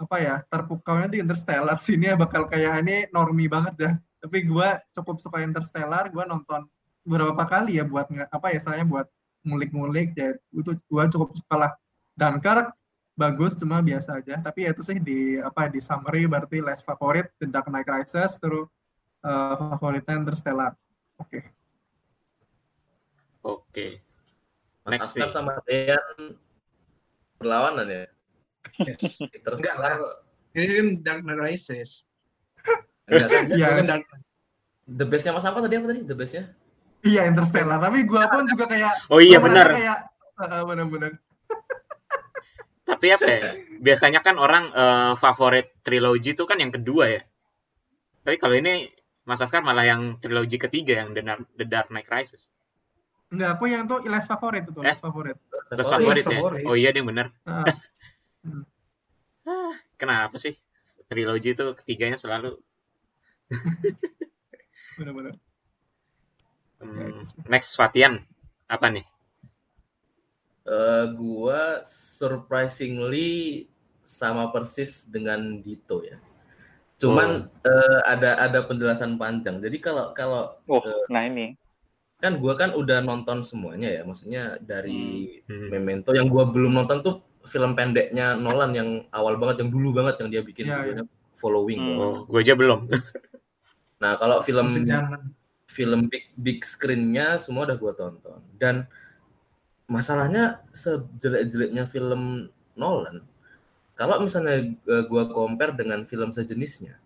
apa ya terpukaunya di Interstellar sini ya bakal kayak ini normi banget ya. Tapi gua cukup suka Interstellar, gua nonton beberapa kali ya buat apa ya istilahnya buat ngulik-ngulik ya itu gua cukup suka lah. Dunkirk bagus cuma biasa aja. Tapi ya itu sih di apa di summary berarti less favorit The Dark Knight Rises terus eh, favoritnya Interstellar. Oke. Oke. Mas Next Afkar nih. sama Dean berlawanan ya. Yes. Terus Enggak lah. Ini kan Dark Knight Rises. Enggak kan? Iya. Dark. The bestnya Mas apa tadi apa tadi? The bestnya? Iya Interstellar. Tapi gua pun juga kayak Oh iya benar. Kayak eh, benar-benar. Tapi apa ya? Biasanya kan orang eh, favorit trilogi itu kan yang kedua ya. Tapi kalau ini Mas Afkar malah yang trilogi ketiga yang The Dark, The Dark Knight Rises. Enggak, aku yang tuh less favorit itu, Eh? less favorit. Oh, favorit yes, ya? favorit. Oh iya dia benar. Heeh. Kenapa sih? Trilogi itu ketiganya selalu [LAUGHS] benar-benar. hmm, next Fatian apa nih? Eh, gua surprisingly sama persis dengan Dito ya. Cuman eh, ada ada penjelasan panjang. Jadi kalau kalau Oh, nah ini. Kan gua kan udah nonton semuanya ya, maksudnya dari Hmm. Memento yang gua belum nonton tuh film pendeknya Nolan yang awal banget, yang dulu banget yang dia bikin Iya, judulnya Following. Hmm. Oh, gue aja belum. [LAUGHS] Nah kalau film Sejaman. film big big screen-nya semua udah gua tonton dan masalahnya sejelek-jeleknya film Nolan kalau misalnya eh, gua compare dengan film sejenisnya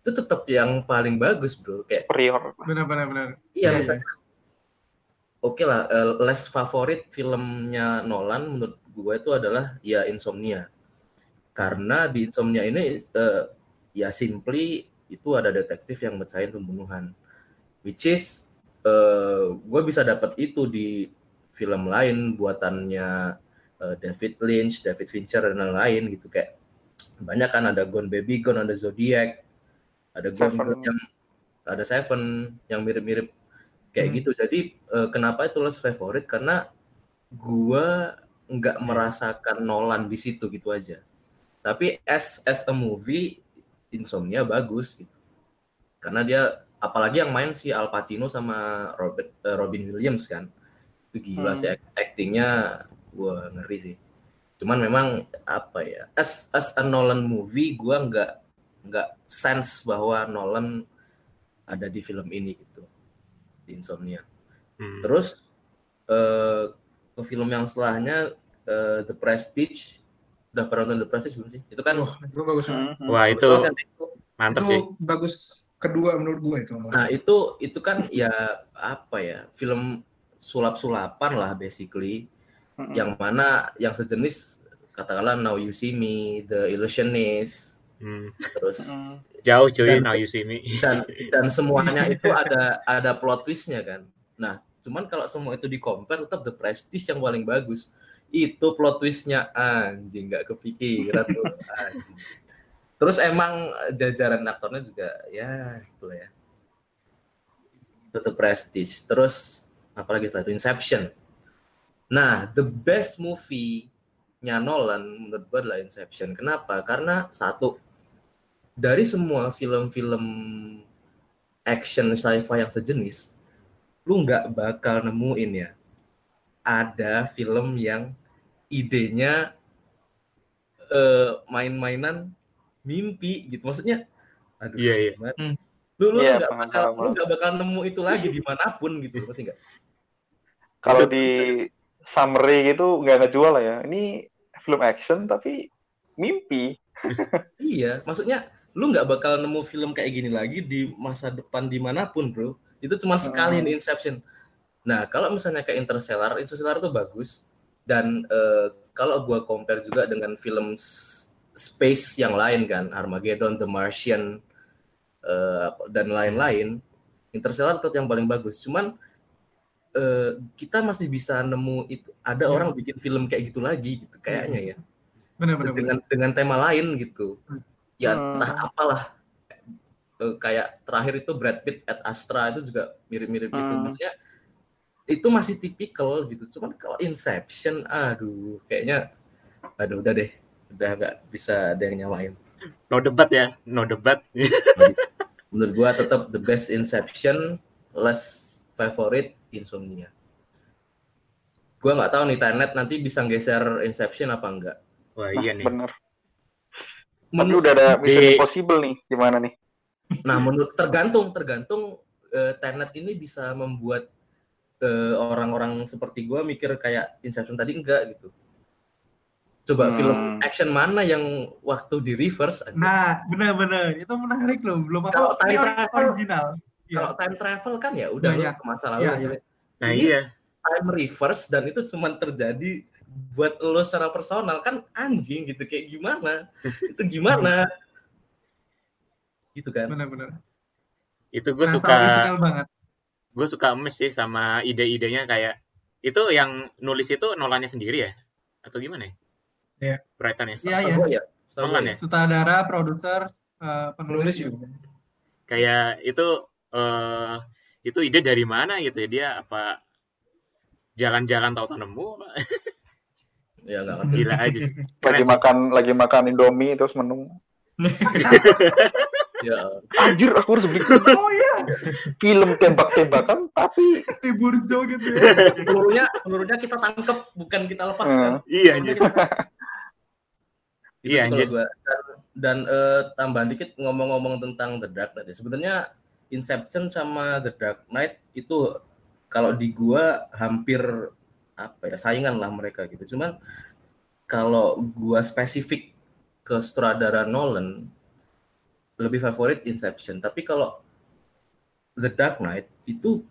itu tetap yang paling bagus bro kayak Prior. Benar-benar benar. iya Iya, misalnya oke lah eh, less favorit filmnya Nolan menurut gue itu adalah ya Insomnia. Karena di Insomnia ini eh, ya simply itu ada detektif yang mecahin pembunuhan. Which is eh gue bisa dapat itu di film lain buatannya eh, David Lynch, David Fincher dan lain-lain gitu. Kayak banyak kan ada Gone Baby Gone, ada Zodiac, ada Gone yang ada Seven yang mirip-mirip kayak Hmm. gitu. Jadi eh, kenapa itu less favorit karena gua nggak merasakan Nolan di situ gitu aja. Tapi as as a movie Insomnia bagus gitu. Karena dia apalagi yang main si Al Pacino sama Robert eh, Robin Williams kan. Itu gila Hmm. sih act- actingnya gua ngeri sih. Cuman memang apa ya? As as a Nolan movie gua nggak nggak sense bahwa Nolan ada di film ini gitu. Di Insomnia. Hmm. Terus eh ke film yang setelahnya eh, The Prestige udah pernah nonton The Prestige belum sih? Itu kan Wah, itu bagus banget. Hmm. Wah, itu kan? mantep itu sih. bagus kedua menurut gue itu malah. Nah itu itu kan ya apa ya film sulap-sulapan lah basically Hmm. yang mana yang sejenis katakanlah Now You See Me, The Illusionist, Hmm. terus Hmm. Jauh cuy, Dan- now you see me. dan dan [LAUGHS] semuanya itu ada ada plot twistnya kan. Nah cuman kalau semua itu di compare tetap The Prestige yang paling bagus. Itu plot twistnya anjing nggak kepikiran tuh [LAUGHS] anjing. Terus emang jajaran aktornya juga ya itulah ya. The Prestige. Terus apalagi setelah itu Inception. Nah, the best movie-nya Nolan menurut gue adalah Inception. Kenapa? Karena satu dari semua film-film action sci-fi yang sejenis, lu nggak bakal nemuin ya ada film yang idenya eh, main-mainan mimpi gitu. Maksudnya, aduh, Iya, iya. gimana? Hmm. Lu lu Iya, nggak bakal lu nggak bakal nemu itu lagi di mana pun gitu, ngerti nggak? Kalau di summary gitu nggak ngejual lah ya. Ini film action tapi mimpi. Iya, maksudnya lu nggak bakal nemu film kayak gini lagi di masa depan di mana pun, bro. Itu cuma sekali Hmm. di Inception. Nah, kalau misalnya kayak Interstellar, Interstellar itu bagus. Dan eh, kalau gua compare juga dengan film space yang lain kan, Armageddon, The Martian, eh, dan lain-lain, Interstellar tetap yang paling bagus. Cuman eh, kita masih bisa nemu itu ada Iya. orang bikin film kayak gitu lagi gitu kayaknya ya Benar-benar. dengan dengan tema lain gitu ya Hmm. entah apalah Eh, kayak terakhir itu Brad Pitt at Astra itu juga mirip-mirip gitu Hmm. maksudnya itu masih tipikal gitu cuman kalau Inception aduh kayaknya aduh udah deh udah nggak bisa ada yang nyamain No debat ya, no debat. [LAUGHS] menurut gua tetap the best Inception less favorite Insomnia gua nggak tahu nih Tenet nanti bisa geser Inception apa enggak Wah Nah, iya nih. bener. Tapi Menurut udah ada Mission Di- Impossible nih. Gimana nih? Nah, menurut tergantung tergantung eh, Tenet ini bisa membuat eh, orang-orang seperti gua mikir kayak Inception tadi enggak gitu. Coba Hmm. film action mana yang waktu di reverse? aja? Nah, benar-benar. Itu menarik loh. Belum apa Kalau time travel- original. Iya. Kalau time travel kan ya udah Banyak. lu ke masa lalu Iya, iya. Nah iya. time reverse dan itu cuma terjadi buat lo secara personal kan anjing gitu kayak gimana? itu gimana? gitu kan. Benar-benar. Itu gue suka gue suka emes sih sama ide-idenya kayak itu yang nulis itu Nolannya sendiri ya atau gimana ya? Iya. Brighton ya. Iya, iya. ya. Nolan gua ya? Sutradara, produser, eh, Penulis juga. Kayak itu eh itu ide dari mana gitu ya? Dia apa jalan-jalan tahu-tahu nemu? [LAUGHS] Ya nggak ngerti. Gila aja sih. Lagi sih. makan lagi makan Indomie terus menu. [LAUGHS] Ya, Anjir, aku harus beli Oh iya, film tembak-tembakan tapi di Burjo gitu ya. pelurunya pelurunya kita tangkep bukan kita lepaskan. Iya anjir. [LAUGHS] Iya, kalau anjir. gua. Dan, dan eh, tambahan dikit ngomong-ngomong tentang The Dark Knight. ya. Sebenarnya Inception sama The Dark Knight itu kalau di gua hampir apa ya saingan lah mereka gitu. Cuman kalau gua spesifik ke sutradara Nolan lebih favorit Inception. Tapi kalau The Dark Knight itu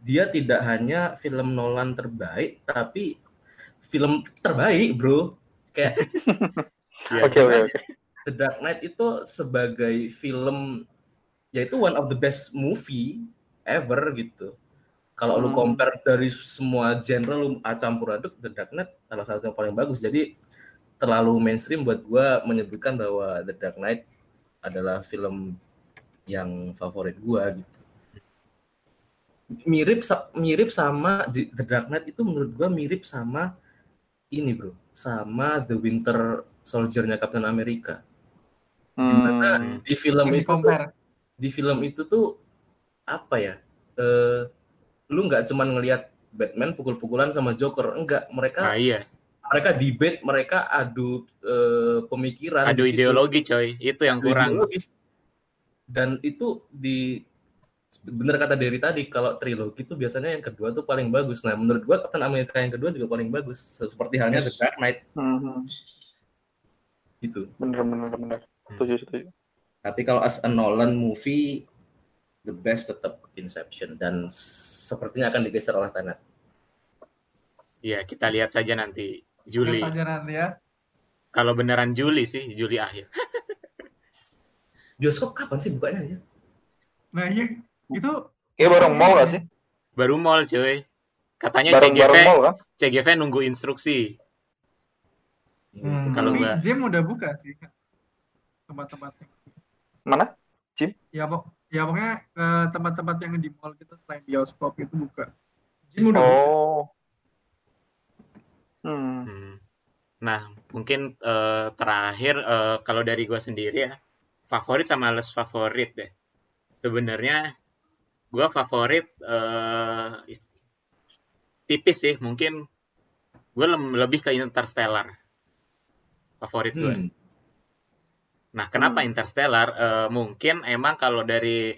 dia tidak hanya film Nolan terbaik, tapi film terbaik, bro. Kayak [LAUGHS] Iya. oke oke oke. The Dark Knight itu sebagai film yaitu one of the best movie ever gitu. Kalau lu Hmm. compare dari semua genre lu campur aduk The Dark Knight salah satu yang paling bagus. Jadi terlalu mainstream buat gua menyebutkan bahwa The Dark Knight adalah film yang favorit gua gitu. Mirip mirip sama The Dark Knight itu menurut gua mirip sama ini, Bro. Sama The Winter Soldier-nya Captain America. Di mana Hmm. di film itu tuh, di film itu tuh apa ya? Eh, lu nggak cuman ngelihat Batman pukul-pukulan sama Joker, enggak. Mereka Nah, iya. mereka debate, mereka adu eh, pemikiran, Adu ideologi, coy. Itu yang Adu kurang. ideologis. Dan itu di bener kata Derry tadi, kalau trilogi itu biasanya yang kedua tuh paling bagus. Nah, menurut gua Captain America yang kedua juga paling bagus. Seperti halnya Yes. The Dark Knight Mhm. gitu. Bener bener bener. Setuju setuju. Tapi kalau as a Nolan movie, the best tetap Inception dan sepertinya akan digeser oleh Tenet. Iya, kita lihat saja nanti Juli. Lihat aja nanti ya. Kalau beneran Juli sih, Juli akhir. [LAUGHS] Bioskop kapan sih bukanya ya? Nah, iya itu Kayak baru mau gak sih? Baru mall, cuy. Katanya Bareng CGV, bareng mau kan? CGV nunggu instruksi. hmm, Kalau tapi nggak- gym udah buka sih tempat-tempatnya. Mana? Ya pok ya pokoknya eh, tempat-tempat yang di mall gitu selain bioskop itu buka. Gym udah buka. Oh. Hmm. Hmm. Nah, mungkin eh, terakhir eh, kalau dari gue sendiri ya, favorit sama less favorit deh. Sebenarnya gue favorit eh, is- tipis sih, mungkin gue lebih ke Interstellar. Favorit gue. Hmm. Nah, kenapa Hmm. Interstellar? Eh, mungkin emang kalau dari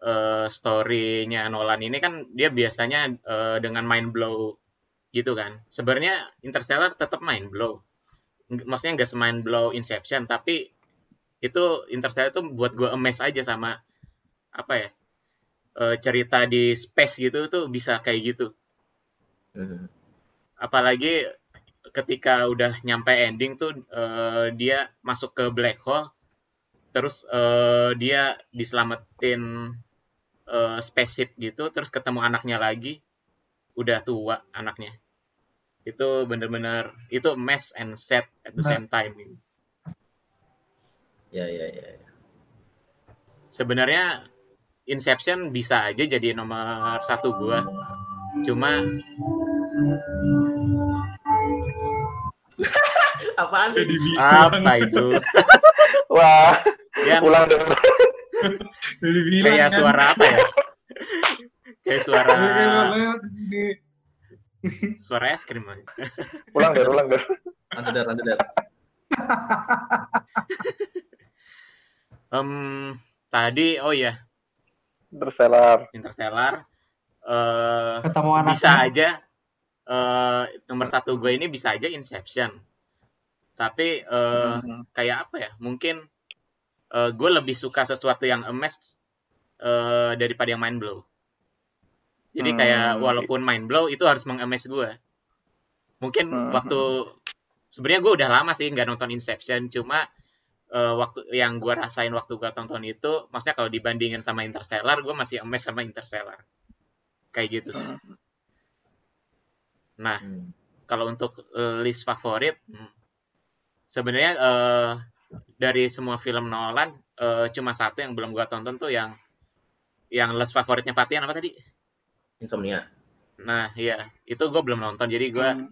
eh, story-nya Nolan ini kan dia biasanya eh, dengan mind blow gitu kan. Sebenarnya Interstellar tetap mind blow. Maksudnya nggak semind blow Inception, tapi itu Interstellar itu buat gue emes aja sama apa ya eh, cerita di space gitu tuh bisa kayak gitu. Hmm. Apalagi ketika udah nyampe ending tuh eh, dia masuk ke black hole terus eh, dia diselamatin eh, spaceship gitu terus ketemu anaknya lagi udah tua anaknya itu bener-bener itu mess and sad at the Nah. same time Ya ya ya. ya. sebenarnya Inception bisa aja jadi nomor satu gua cuma [LAUGHS] Apaan? Dibilang. apa itu [LAUGHS] Wah, ya ulang dong. Udah [LAUGHS] dibilang kayak kan. suara apa ya kayak suara sini. suara es krim aja. Ulang dong, ulang dong. Lanjut dar, lanjut dar. Em, tadi oh ya Interstellar. Interstellar eh Ketemu anaknya. bisa aja eh nomor satu gue ini bisa aja Inception. Tapi eh Mhm. kayak apa ya? Mungkin eh gue lebih suka sesuatu yang emes eh daripada yang mind blow. Jadi kayak Hmm. walaupun mind blow itu harus mengemes gue. Mungkin Hmm. waktu sebenarnya gue udah lama sih nggak nonton Inception cuma eh, waktu yang gue rasain waktu gue tonton itu maksudnya kalau dibandingin sama Interstellar gue masih emes sama Interstellar. Kayak gitu sih nah Hmm. kalau untuk eh, list favorit hmm, sebenarnya eh, dari semua film Nolan eh, cuma satu yang belum gua tonton tuh yang yang list favoritnya Fatian apa tadi Insomnia. nah iya itu gue belum nonton jadi gua Hmm.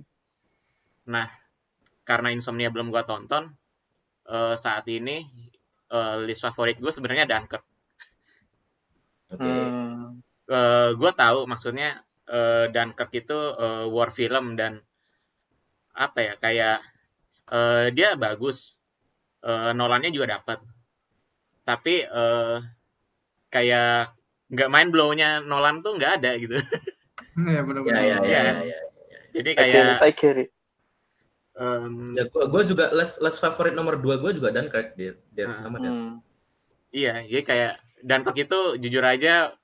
nah karena insomnia belum gua tonton eh, saat ini eh, list favorit gue sebenarnya Dunkirk Oke. Hmm. eh gue tahu maksudnya eh, Dunkirk itu eh, war film dan apa ya kayak eh, dia bagus eh, Nolannya juga dapat tapi eh, kayak nggak main blownya Nolan tuh nggak ada gitu [LAUGHS] Iya Ya benar-benar. ya ya Iya. ya. ya. jadi I get kayak I it. em, Ya, gua, gua juga last last favorit nomor dua gua juga Dunkirk dia, dia Ah. sama dia. Hmm. iya jadi kayak Dunkirk itu jujur aja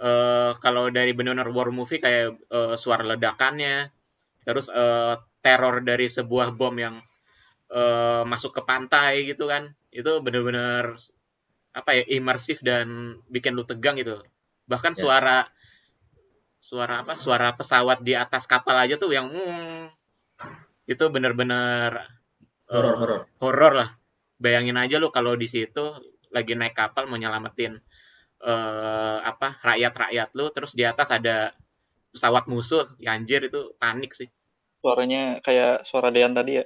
eh, kalau dari benar-benar war movie kayak eh, suara ledakannya terus eh, teror dari sebuah bom yang eh, masuk ke pantai gitu kan itu benar-benar apa ya imersif dan bikin lu tegang gitu bahkan Ya. suara suara apa suara pesawat di atas kapal aja tuh yang hmm, itu benar-benar Horor horor. horor lah bayangin aja lu kalau di situ lagi naik kapal mau nyelamatin eh, apa rakyat-rakyat lu terus di atas ada pesawat musuh ya anjir itu panik sih Suaranya kayak suara Dean tadi ya.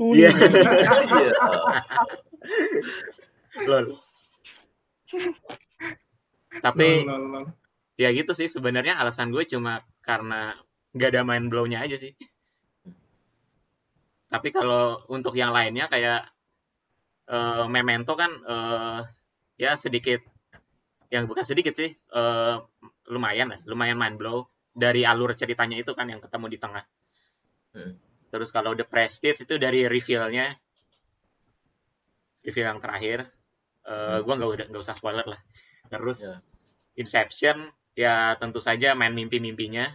Iya. [LAUGHS] Lol tapi Lol, lol, lol. ya gitu sih sebenarnya alasan gue cuma karena nggak ada main blow-nya aja sih tapi kalau untuk yang lainnya kayak eh, Memento kan eh, ya sedikit yang bukan sedikit sih eh, lumayan lah lumayan mind blow dari alur ceritanya itu kan yang ketemu di tengah Hmm. terus kalau The Prestige itu dari reveal-nya reveal yang terakhir eh gue nggak udah nggak usah spoiler lah terus Ya. Inception ya tentu saja main mimpi-mimpinya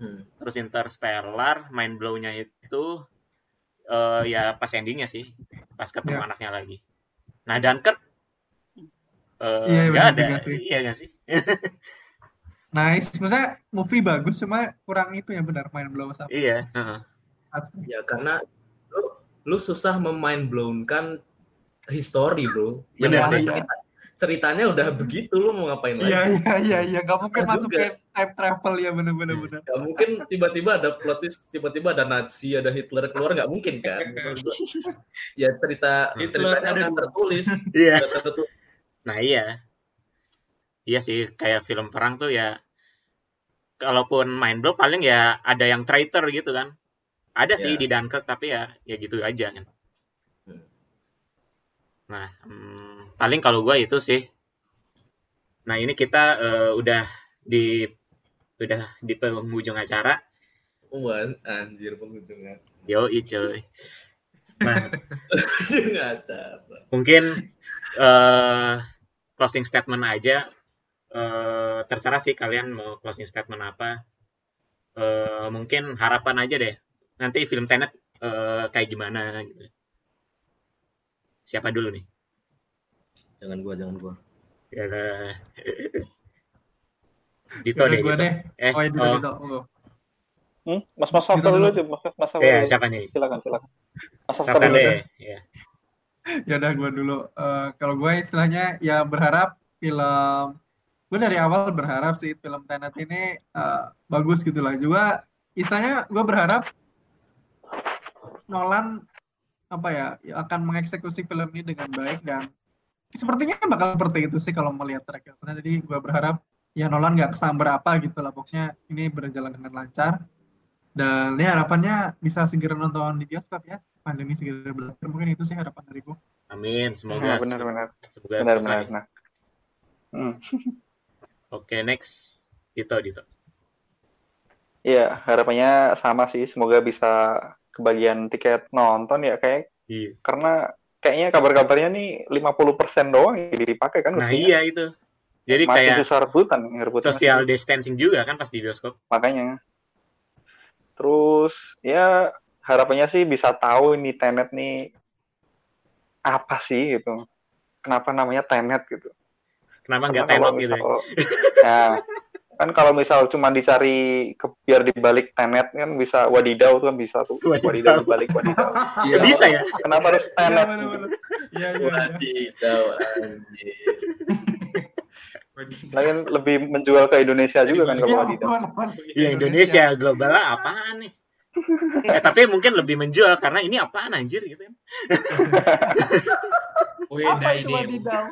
Hmm. terus Interstellar main blow-nya itu eh ya pas endingnya sih pas ketemu Ya. anaknya lagi nah Dunkirk eh Iya, benar ada juga sih. iya nggak sih [LAUGHS] Nice, maksudnya movie bagus cuma kurang itu yang benar main blow sama iya heeh. Ya karena lu, lu susah memind blown kan history bro. Yang mana sih. cerita- ceritanya udah begitu lu mau ngapain lagi? Iya iya iya iya nggak mungkin Susah masukin time travel ya bener-bener bener. Gak mungkin tiba-tiba ada plot twist, tiba-tiba ada Nazi, ada Hitler keluar nggak mungkin kan? [LAUGHS] Ya cerita Hitler ceritanya ada udah tertulis, iya tertulis. Nah iya, iya sih kayak film perang tuh ya, kalaupun main blow paling ya ada yang traitor gitu kan. Ada sih Ya. di Dunkirk tapi ya ya gitu aja kan. Hmm. Nah hmm, paling kalau gua itu sih. Nah ini kita eh, udah di udah di penghujung acara. Wah, anjir penghujungnya. Yo cuy. Nah [LAUGHS] Penghujung acara. mungkin eh closing statement aja eh terserah sih kalian mau closing statement apa eh mungkin harapan aja deh nanti film Tenet eh kayak gimana gitu siapa dulu nih Jangan gua, jangan gua. ya. [LAUGHS] Dito Udah deh gua Dito. deh. eh Oh, itu oh. Oh. Hmm? Mas Mas Gitu dulu Mas Mas ya dulu. siapa nih Silakan, silakan. Mas dulu. deh ya Ya udah gue dulu. Eh, kalau gue istilahnya ya berharap film gue dari awal berharap sih film Tenet ini eh, bagus gitu lah. Juga istilahnya gue berharap Nolan apa ya akan mengeksekusi film ini dengan baik dan sepertinya bakal seperti itu sih kalau melihat track. Jadi gue berharap ya Nolan nggak kesamber apa gitu lah. Pokoknya ini berjalan dengan lancar. Dan ya harapannya bisa segera nonton di bioskop ya. Pandemi segera berakhir. Mungkin itu sih harapan dari gue. amin Nah, semoga benar benar. semoga Benar selesai. benar. Nah. Hmm. [LAUGHS] oke next Dito Dito Iya, harapannya sama sih. Semoga bisa kebagian tiket nonton ya kayak iya karena kayaknya kabar-kabarnya nih 50% doang yang dipakai kan nah iya itu jadi Makin kayak susah rebutan, rebutan social distancing juga kan pas di bioskop makanya. Terus ya harapannya sih bisa tahu ini Tenet nih apa sih gitu. Kenapa namanya Tenet gitu. kenapa nggak tenot gitu ya? Nah, kan kalau misal cuma dicari ke, biar dibalik Tenet kan bisa wadidaw tuh kan bisa tuh. Wadidaw. Wadidaw dibalik wadidaw. Iya, bisa ya Kenapa harus Iya Tenet? benar-benar. Iya iya. iya. Wadidaw, anjir. Lain lebih menjual ke Indonesia juga kan kalau Iya, aman-aman. Iya Indonesia global apaan nih? [LAUGHS] eh tapi mungkin lebih menjual karena ini apaan anjir gitu kan. [LAUGHS] Weda Apa itu ini. wadidaw?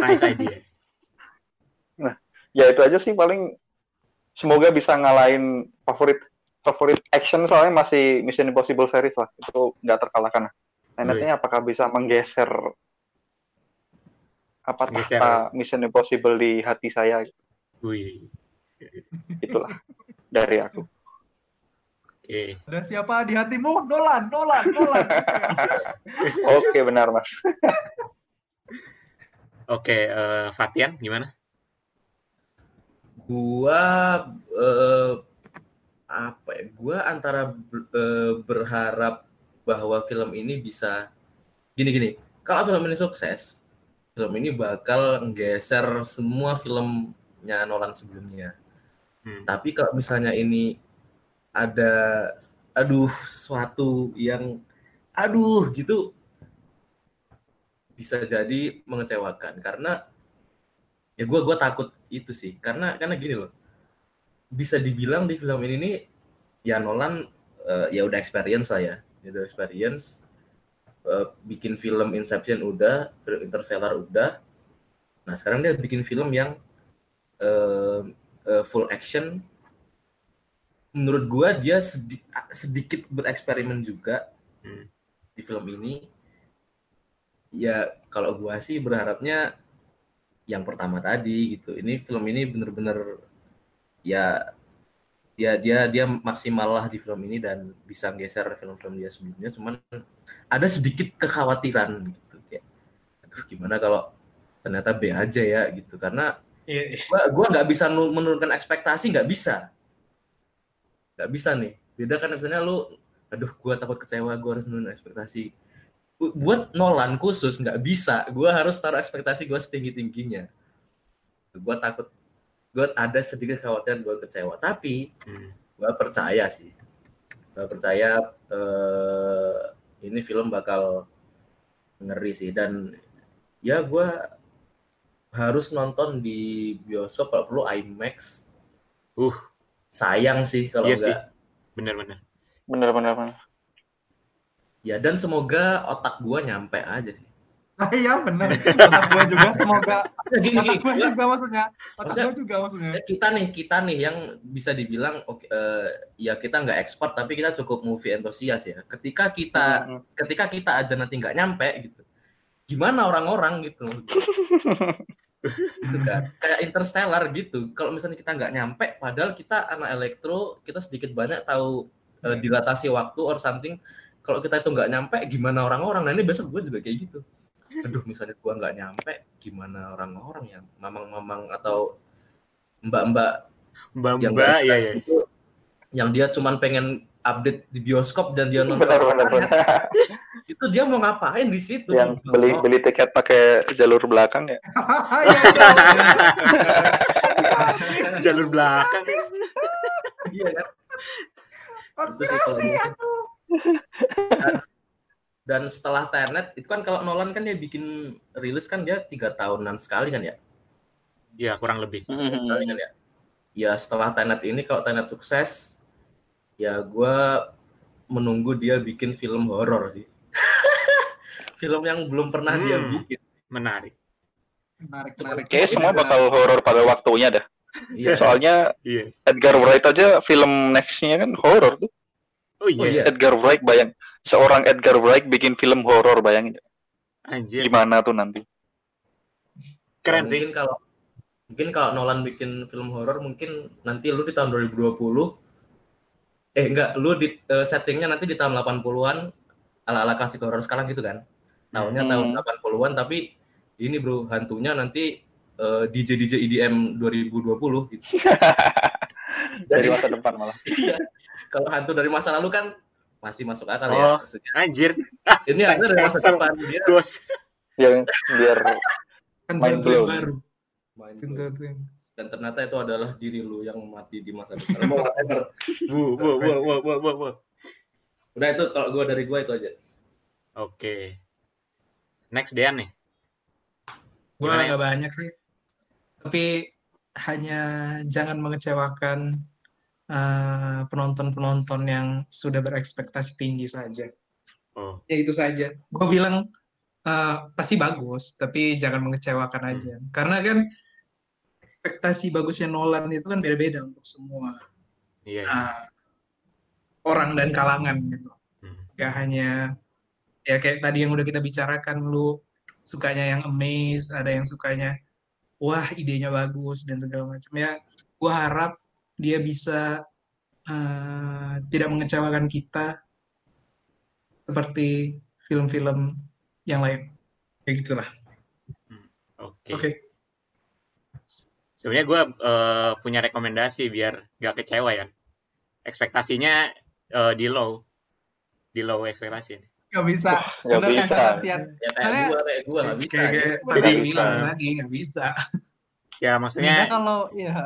Nice idea. Ya itu aja sih paling semoga bisa ngalahin favorit favorit action soalnya masih Mission Impossible series lah. Itu nggak terkalahkan. Nah, nantinya apakah bisa menggeser apa tahta Mission Impossible di hati saya Wih. itulah dari aku. Oke. Ada siapa di hatimu? Nolan, Nolan, Nolan. [LAUGHS] Oke benar mas. [LAUGHS] Oke, eh, Fatian gimana? Gua eh, apa ya? Gua antara eh, berharap bahwa film ini bisa gini-gini. Kalau film ini sukses, film ini bakal nggeser semua filmnya Nolan sebelumnya. Hmm. Tapi kalau misalnya ini ada aduh sesuatu yang aduh gitu bisa jadi mengecewakan karena ya gue gua takut itu sih karena karena gini loh bisa dibilang di film ini nih ya Nolan eh, ya udah experience lah Ya udah experience eh, bikin film Inception udah, film Interstellar udah. Nah sekarang dia bikin film yang eh, eh, full action. Menurut gua dia sedi- sedikit bereksperimen juga Hmm. di film ini. Ya kalau gua sih berharapnya yang pertama tadi gitu. Ini film ini bener-bener ya dia dia dia maksimal lah di film ini dan bisa geser film-film dia sebelumnya. Cuman ada sedikit kekhawatiran gitu kayak aduh gimana kalau ternyata B aja ya gitu. Karena iya. gua gua nggak bisa nu- menurunkan ekspektasi nggak bisa. Nggak bisa nih. Beda kan misalnya lu aduh gua takut kecewa gua harus menurunkan ekspektasi. Bu- buat Nolan khusus nggak bisa. Gua harus taruh ekspektasi gua setinggi tingginya gua takut gua ada sedikit kekhawatiran gua kecewa tapi Hmm. gua percaya sih gua percaya eh, ini film bakal ngeri sih dan ya gua harus nonton di bioskop kalau perlu IMAX Uh, sayang sih kalau Iya sih. enggak bener-bener. Bener-bener. bener. ya dan semoga otak gua nyampe aja sih Nah, iya benar. [LAUGHS] Otak gue juga semoga Ya, gini, otak gue gua- juga maksudnya. Otak Maksudnya- gue juga maksudnya. eh, kita nih kita nih yang bisa dibilang oke eh, ya kita nggak ekspor tapi kita cukup movie enthusiast ya. Ketika kita Mm-mm. ketika kita aja nanti nggak nyampe gitu. Gimana orang-orang gitu? Gitu kan. Kayak interstellar gitu. Kalau misalnya kita nggak nyampe padahal kita anak elektro kita sedikit banyak tahu eh, dilatasi waktu or something. Kalau kita itu nggak nyampe gimana orang-orang? Nah ini besok gue juga kayak gitu aduh misalnya gue nggak nyampe gimana orang-orang yang mamang-mamang atau mbak-mbak yang Mbak-mbak, ya ya. itu, yang dia cuman pengen update di bioskop dan dia nonton Benar-benar. internet, itu dia mau ngapain di situ Yang beli Oh, beli tiket pakai jalur belakang ya. [LAUGHS] Iya, iya. [LAUGHS] Jalur belakang. iya kan. Dan setelah Tenet itu kan kalau Nolan kan dia bikin rilis kan dia tiga tahunan sekali kan ya Ya, kurang lebih. sekali kan ya ya setelah Tenet ini kalau Tenet sukses ya gue menunggu dia bikin film horor sih [LAUGHS] film yang belum pernah dia Hmm. bikin Menarik. Menarik, menarik. Kayaknya semua bakal horor pada waktunya dah. Iya. Soalnya Iya. Edgar Wright aja film nextnya kan horor tuh. Oh Oh, iya, iya. Edgar Wright bayang seorang Edgar Wright bikin film horor bayangin anjir. gimana tuh nanti. Keren sih. mungkin kalau mungkin kalau Nolan bikin film horor mungkin nanti lu di tahun 2020 eh enggak lu di eh, settingnya nanti di tahun 80-an ala-ala klasik horor sekarang gitu kan tahunnya Hmm. tahun 80-an tapi ini bro hantunya nanti eh, DJ DJ EDM 2020 gitu. [LAUGHS] Dari masa depan malah. kalau hantu dari masa lalu kan masih masuk akal Oh. ya maksudnya. Anjir. [LAUGHS] ini hantu dari masa depan dia Ghost. Yang biar Kan Mind blown. baru. main yang dan ternyata itu adalah diri lu yang mati di masa [LAUGHS] depan Mau whatever. Bu, bu, bu, bu, bu, bu, bu. udah itu kalau gua dari gua itu aja Oke. Next Dean nih. Gue Gimana ya? nggak banyak sih. Tapi hanya jangan mengecewakan eh, penonton-penonton yang sudah berekspektasi tinggi saja. Oh, Ya itu saja. Gue bilang eh, pasti bagus, tapi jangan mengecewakan aja. Karena kan ekspektasi bagusnya Nolan itu kan beda-beda untuk semua iya. iya. eh, orang dan kalangan gitu. Hmm. Gak hanya ya kayak tadi yang udah kita bicarakan lu sukanya yang amaze, ada yang sukanya wah idenya bagus dan segala macam ya. Gua harap dia bisa eh, tidak mengecewakan kita seperti film-film yang lain. Kayak gitulah. Oke. Oke. Sebenarnya gue punya rekomendasi biar gak kecewa ya. Ekspektasinya eh, di low, di low ekspektasi. Gak bisa. Bener kan, bisa. Ya kayak Soalnya- gua kayak gua nggak bisa Kayak kayak Jadi bilang tadi nggak bisa. Ya Beda maksudnya kalau iya.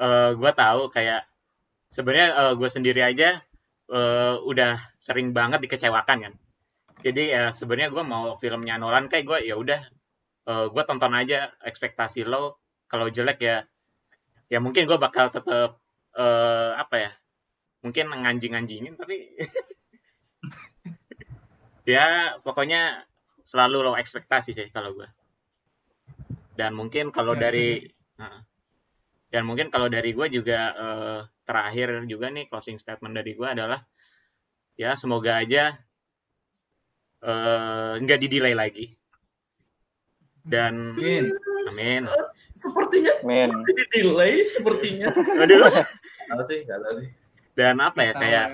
Eh gue tahu kayak sebenarnya gue sendiri aja eh, udah sering banget dikecewakan kan. Jadi ya sebenarnya gue mau filmnya Nolan kayak gue ya udah gue tonton aja ekspektasi lo. Kalau jelek ya ya mungkin gue bakal tetap eh, apa ya mungkin nganjing-nganjingin tapi [LAUGHS] ya pokoknya selalu low ekspektasi sih kalau gue dan mungkin kalau Ya, dari dan mungkin kalau dari gue juga eh, terakhir juga nih closing statement dari gue adalah ya semoga aja eh, nggak didelay lagi dan Amin. amin Sepertinya Men. masih di delay sepertinya. aduh [LAUGHS] Gak tahu sih, gak sih. dan apa ya kayak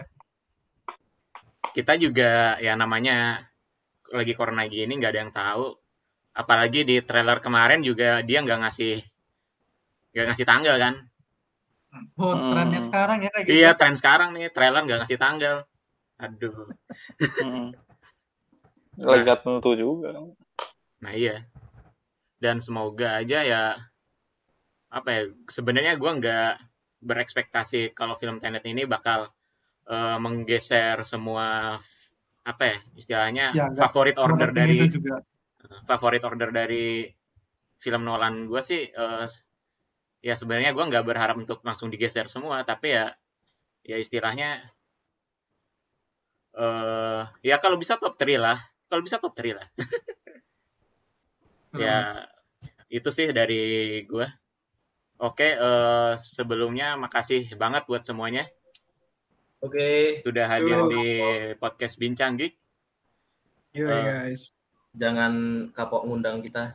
kita juga ya namanya lagi corona gini nggak ada yang tahu apalagi di trailer kemarin juga dia nggak ngasih nggak ngasih tanggal kan Oh, trennya Hmm. sekarang ya kayak gitu. iya tren sekarang nih trailer nggak ngasih tanggal aduh Mm. Lagi nggak tentu juga. nah iya dan semoga aja ya apa ya sebenarnya gua nggak berekspektasi kalau film Tenet ini bakal eh, menggeser semua apa ya istilahnya Ya, favorit order dari itu juga. favorit order dari film Nolan gue sih eh, ya sebenarnya gue nggak berharap untuk langsung digeser semua tapi ya ya istilahnya eh ya kalau bisa top 3 lah kalau bisa top 3 lah [LAUGHS] ya itu sih dari gue oke eh, sebelumnya makasih banget buat semuanya Oke, sudah hadir Yo. di podcast bincang geek Yo Eh. guys. jangan kapok ngundang kita.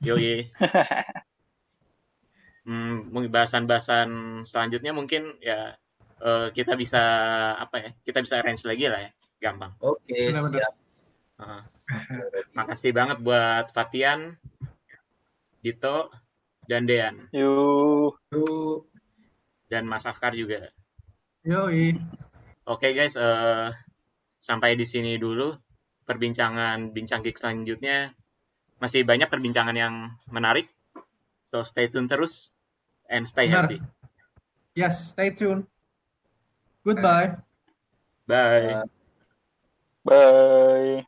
Yoi. [LAUGHS] Hmm, mungkin bahasan-bahasan selanjutnya mungkin ya eh, kita bisa apa ya? Kita bisa arrange lagi lah ya, gampang. Oke, Benar-benar. siap. Heeh. [LAUGHS] makasih banget buat Fatian, Dito, dan Dean, Yuk. Yo. dan Mas Afkar juga. Yoi. Oke guys, eh, sampai di sini dulu perbincangan bincang geek selanjutnya. Masih banyak perbincangan yang menarik. So stay tune terus and stay Benar. healthy. Yes, stay tune. Goodbye. Bye. Bye.